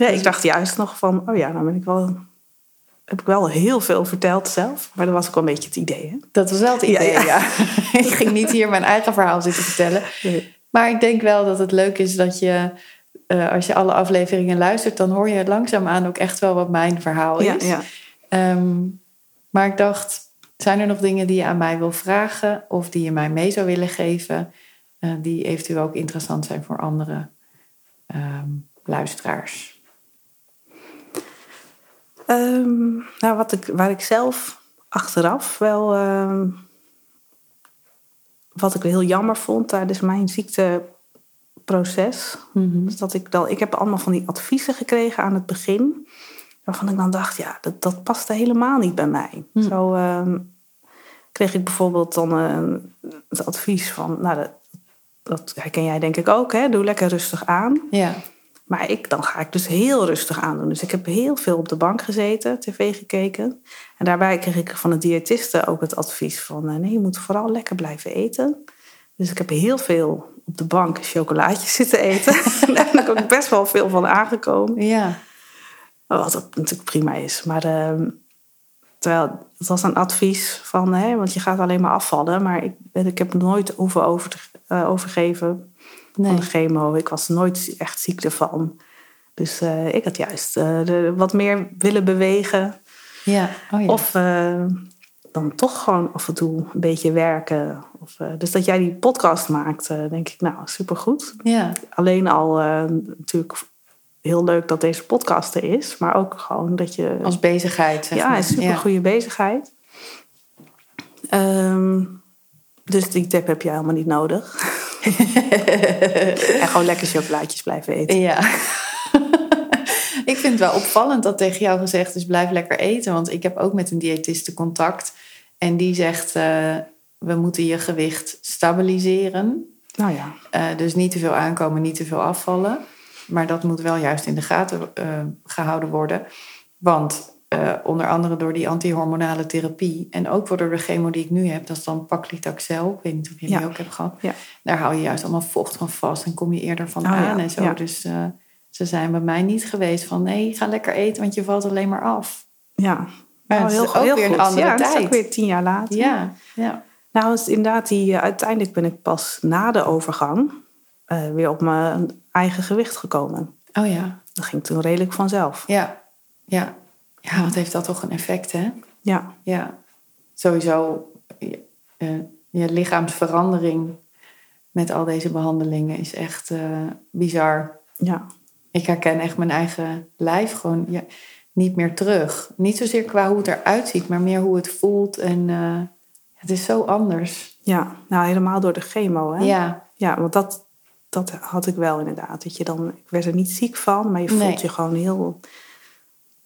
Ja, ik dacht juist nog van, oh ja, nou ben ik wel, heb ik wel heel veel verteld zelf. Maar dat was ook wel een beetje het idee. Hè? Dat was wel het idee, Ja, ja. ja. *laughs* ik ging niet hier mijn eigen verhaal zitten vertellen. Maar ik denk wel dat het leuk is dat je, eh, als je alle afleveringen luistert, dan hoor je langzaamaan ook echt wel wat mijn verhaal is. ja. Ehm, maar ik dacht, zijn er nog dingen die je aan mij wil vragen of die je mij mee zou willen geven, eh, die eventueel ook interessant zijn voor andere ehm, luisteraars? Ehm, nou, wat ik, waar ik zelf achteraf wel. ehm, wat ik heel jammer vond tijdens mijn ziekteproces. Mhm. dat ik, dan, ik heb allemaal van die adviezen gekregen aan het begin. waarvan ik dan dacht, ja, dat, dat paste helemaal niet bij mij. Zo ehm, kreeg ik bijvoorbeeld dan het advies van, nou, dat, dat herken jij denk ik ook, hè? doe lekker rustig aan. Ja. Maar ik, dan ga ik dus heel rustig aan doen. Dus ik heb heel veel op de bank gezeten, tv gekeken. En daarbij kreeg ik van de diëtiste ook het advies van... eh, nee, je moet vooral lekker blijven eten. Dus ik heb heel veel op de bank chocolaatjes *laughs* zitten eten. en *laughs* daar ben ik ook best wel veel van aangekomen. Ja. Wat natuurlijk prima is. Maar ehm, terwijl het was een advies van... Hè, want je gaat alleen maar afvallen. Maar ik, ik heb nooit hoeven over eh, overgeven Nee. van de chemo. Ik was nooit echt ziek ervan. Dus eh, ik had juist eh, de, wat meer willen bewegen. Ja. Oh, ja. Of eh, dan toch gewoon af en toe een beetje werken. Of, dus dat jij die podcast maakt, denk ik, nou, supergoed. ja. Alleen al natuurlijk heel leuk dat deze podcast er is. Maar ook gewoon dat je... Als bezigheid. Zeg ja, een super goede bezigheid. Ehm, dus die tip heb je helemaal niet nodig. *laughs* en gewoon lekker chocolaatjes blijven eten. Ja. *laughs* ik vind het wel opvallend dat tegen jou gezegd is: blijf lekker eten. Want ik heb ook met een diëtiste contact. En die zegt: eh, we moeten je gewicht stabiliseren. Nou ja, Eh, dus niet te veel aankomen, niet te veel afvallen. Maar dat moet wel juist in de gaten eh, gehouden worden. Want eh, onder andere door die antihormonale therapie en ook door de chemo die ik nu heb, dat is dan paclitaxel. Ik weet niet of je die Ja. ook hebt gehad. Ja. Daar hou je juist allemaal vocht van vast en kom je eerder van Oh ja, aan en zo. ja. Dus eh, ze zijn bij mij niet geweest van nee, ga lekker eten, want je valt alleen maar af. ja. Maar het is ook weer een goed. andere ja, het is tijd. ook weer tien jaar later. Ja, ja. Nou, is inderdaad, die, eh, uiteindelijk ben ik pas na de overgang weer op mijn eigen gewicht gekomen. Oh ja, Dat ging toen redelijk vanzelf. ja, ja. Ja, wat heeft dat toch een effect, hè? Ja, Ja, sowieso je, eh, je lichaamsverandering met al deze behandelingen is echt eh, bizar. ja, Ik herken echt mijn eigen lijf gewoon ja, niet meer terug. Niet zozeer qua hoe het eruit ziet, maar meer hoe het voelt. En eh, het is zo anders. ja. Nou, helemaal door de chemo, hè? Ja, Ja, want dat, dat had ik wel inderdaad. Dat je dan, ik werd er niet ziek van, maar je voelt Nee. je gewoon heel,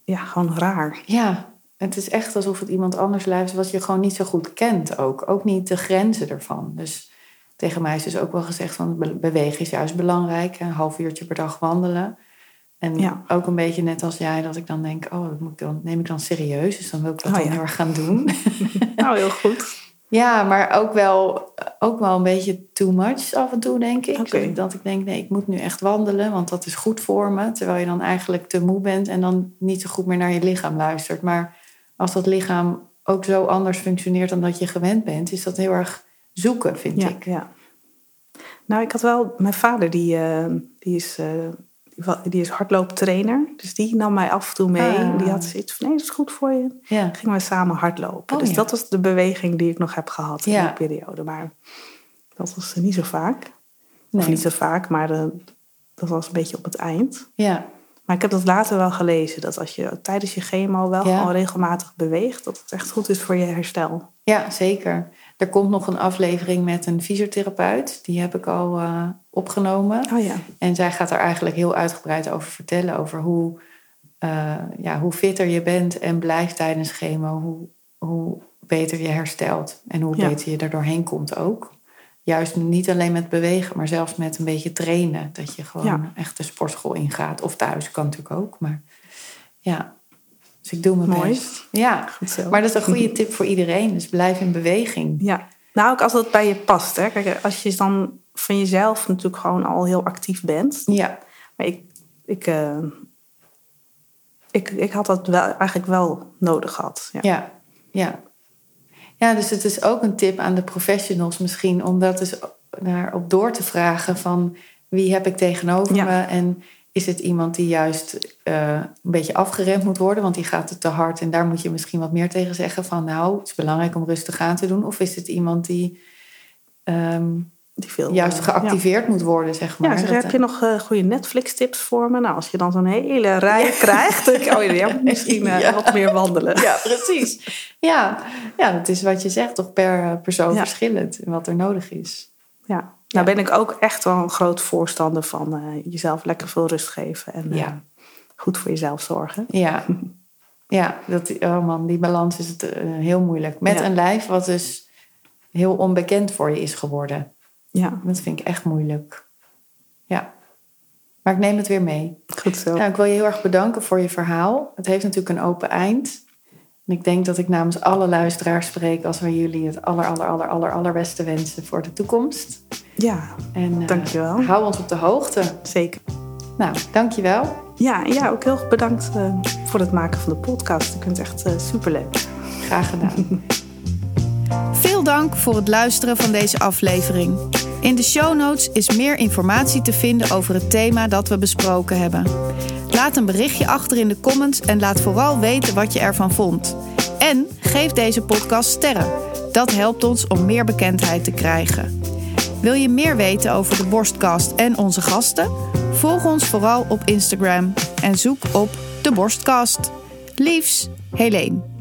ja, gewoon raar. ja, het is echt alsof het iemand anders is wat je gewoon niet zo goed kent ook. Ook niet de grenzen ervan. Dus tegen mij is dus ook wel gezegd van be- bewegen is juist belangrijk. Een half uurtje per dag wandelen. En Ja. ook een beetje net als jij, dat ik dan denk, oh, dat moet ik dan, neem ik dan serieus. Dus dan wil ik dat Oh, dan ja. heel erg gaan doen. *laughs* Nou, heel goed. Ja, maar ook wel, ook wel een beetje too much af en toe, denk ik. Dat ik denk, nee, ik moet nu echt wandelen, want dat is goed voor me. Terwijl je dan eigenlijk te moe bent en dan niet zo goed meer naar je lichaam luistert. Maar als dat lichaam ook zo anders functioneert dan dat je gewend bent, is dat heel erg zoeken, vind Ja, ik. ja. Nou, ik had wel... Mijn vader, die, eh, die, is, eh, die is hardlooptrainer. Dus die nam mij af en toe mee. Ah. Die had zoiets van, nee, dat is goed voor je. Ja. gingen we samen hardlopen. Oh, dus ja. dat was de beweging die ik nog heb gehad in die periode. Maar dat was niet zo vaak. Of Nee. niet zo vaak, maar eh, dat was een beetje op het eind. Ja. Maar ik heb dat later wel gelezen. Dat als je tijdens je chemo wel gewoon regelmatig beweegt... dat het echt goed is voor je herstel. ja, zeker. Er komt nog een aflevering met een fysiotherapeut. Die heb ik al eh, opgenomen. Oh ja, En zij gaat er eigenlijk heel uitgebreid over vertellen. Over hoe, eh, ja, hoe fitter je bent en blijft tijdens chemo. Hoe, hoe beter je herstelt. En hoe Ja. beter je er doorheen komt ook. Juist niet alleen met bewegen, maar zelfs met een beetje trainen. Dat je gewoon Ja. echt de sportschool ingaat. Of thuis kan natuurlijk ook. Maar ja, dus ik doe mijn Mooi. best. Ja, goed zo. maar dat is een goede tip voor iedereen. Dus blijf in beweging. Ja, nou ook als dat bij je past. Hè. Kijk, als je dan van jezelf natuurlijk gewoon al heel actief bent. Ja, Maar ik, ik, eh, ik, ik had dat wel, eigenlijk wel nodig gehad. Ja. Ja, ja. Ja, dus het is ook een tip aan de professionals misschien om dat eens naar op door te vragen van wie heb ik tegenover Ja. me en is het iemand die juist eh, een beetje afgeremd moet worden, want die gaat het te hard en daar moet je misschien wat meer tegen zeggen van nou, het is belangrijk om rustig aan te doen, of is het iemand die ehm, Die veel, juist eh, geactiveerd moet worden, zeg maar. Ja, zeg, Dat, heb je nog eh, goede Netflix-tips voor me? Nou, als je dan zo'n hele rij *laughs* krijgt, dan oh ja, moet misschien wat meer wandelen. Ja, precies. Ja, ja, dat is wat je zegt, toch per persoon verschillend en wat er nodig is. Ja. Nou ben ik ook echt wel een groot voorstander van eh, jezelf lekker veel rust geven. En, eh, goed voor jezelf zorgen. Ja, ja dat, oh man, die balans is het, eh, heel moeilijk. Met een lijf wat dus heel onbekend voor je is geworden. Ja, Dat vind ik echt moeilijk. Ja. Maar ik neem het weer mee. goed zo. Nou, ik wil je heel erg bedanken voor je verhaal. Het heeft natuurlijk een open eind. En ik denk dat ik namens alle luisteraars spreek als we jullie het aller, aller, aller, aller, allerbeste wensen voor de toekomst. Ja, En eh, Dankjewel. hou ons op de hoogte. zeker. Nou, dankjewel. Ja, en ja, ook heel erg bedankt eh, voor het maken van de podcast. Ik vind het echt eh, superleuk. Graag gedaan. *laughs* Veel dank voor het luisteren van deze aflevering. In de show notes is meer informatie te vinden over het thema dat we besproken hebben. Laat een berichtje achter in de comments en laat vooral weten wat je ervan vond. En geef deze podcast sterren. Dat helpt ons om meer bekendheid te krijgen. Wil je meer weten over de Borstkast en onze gasten? Volg ons vooral op Instagram en zoek op de Borstkast. Liefs, Helene.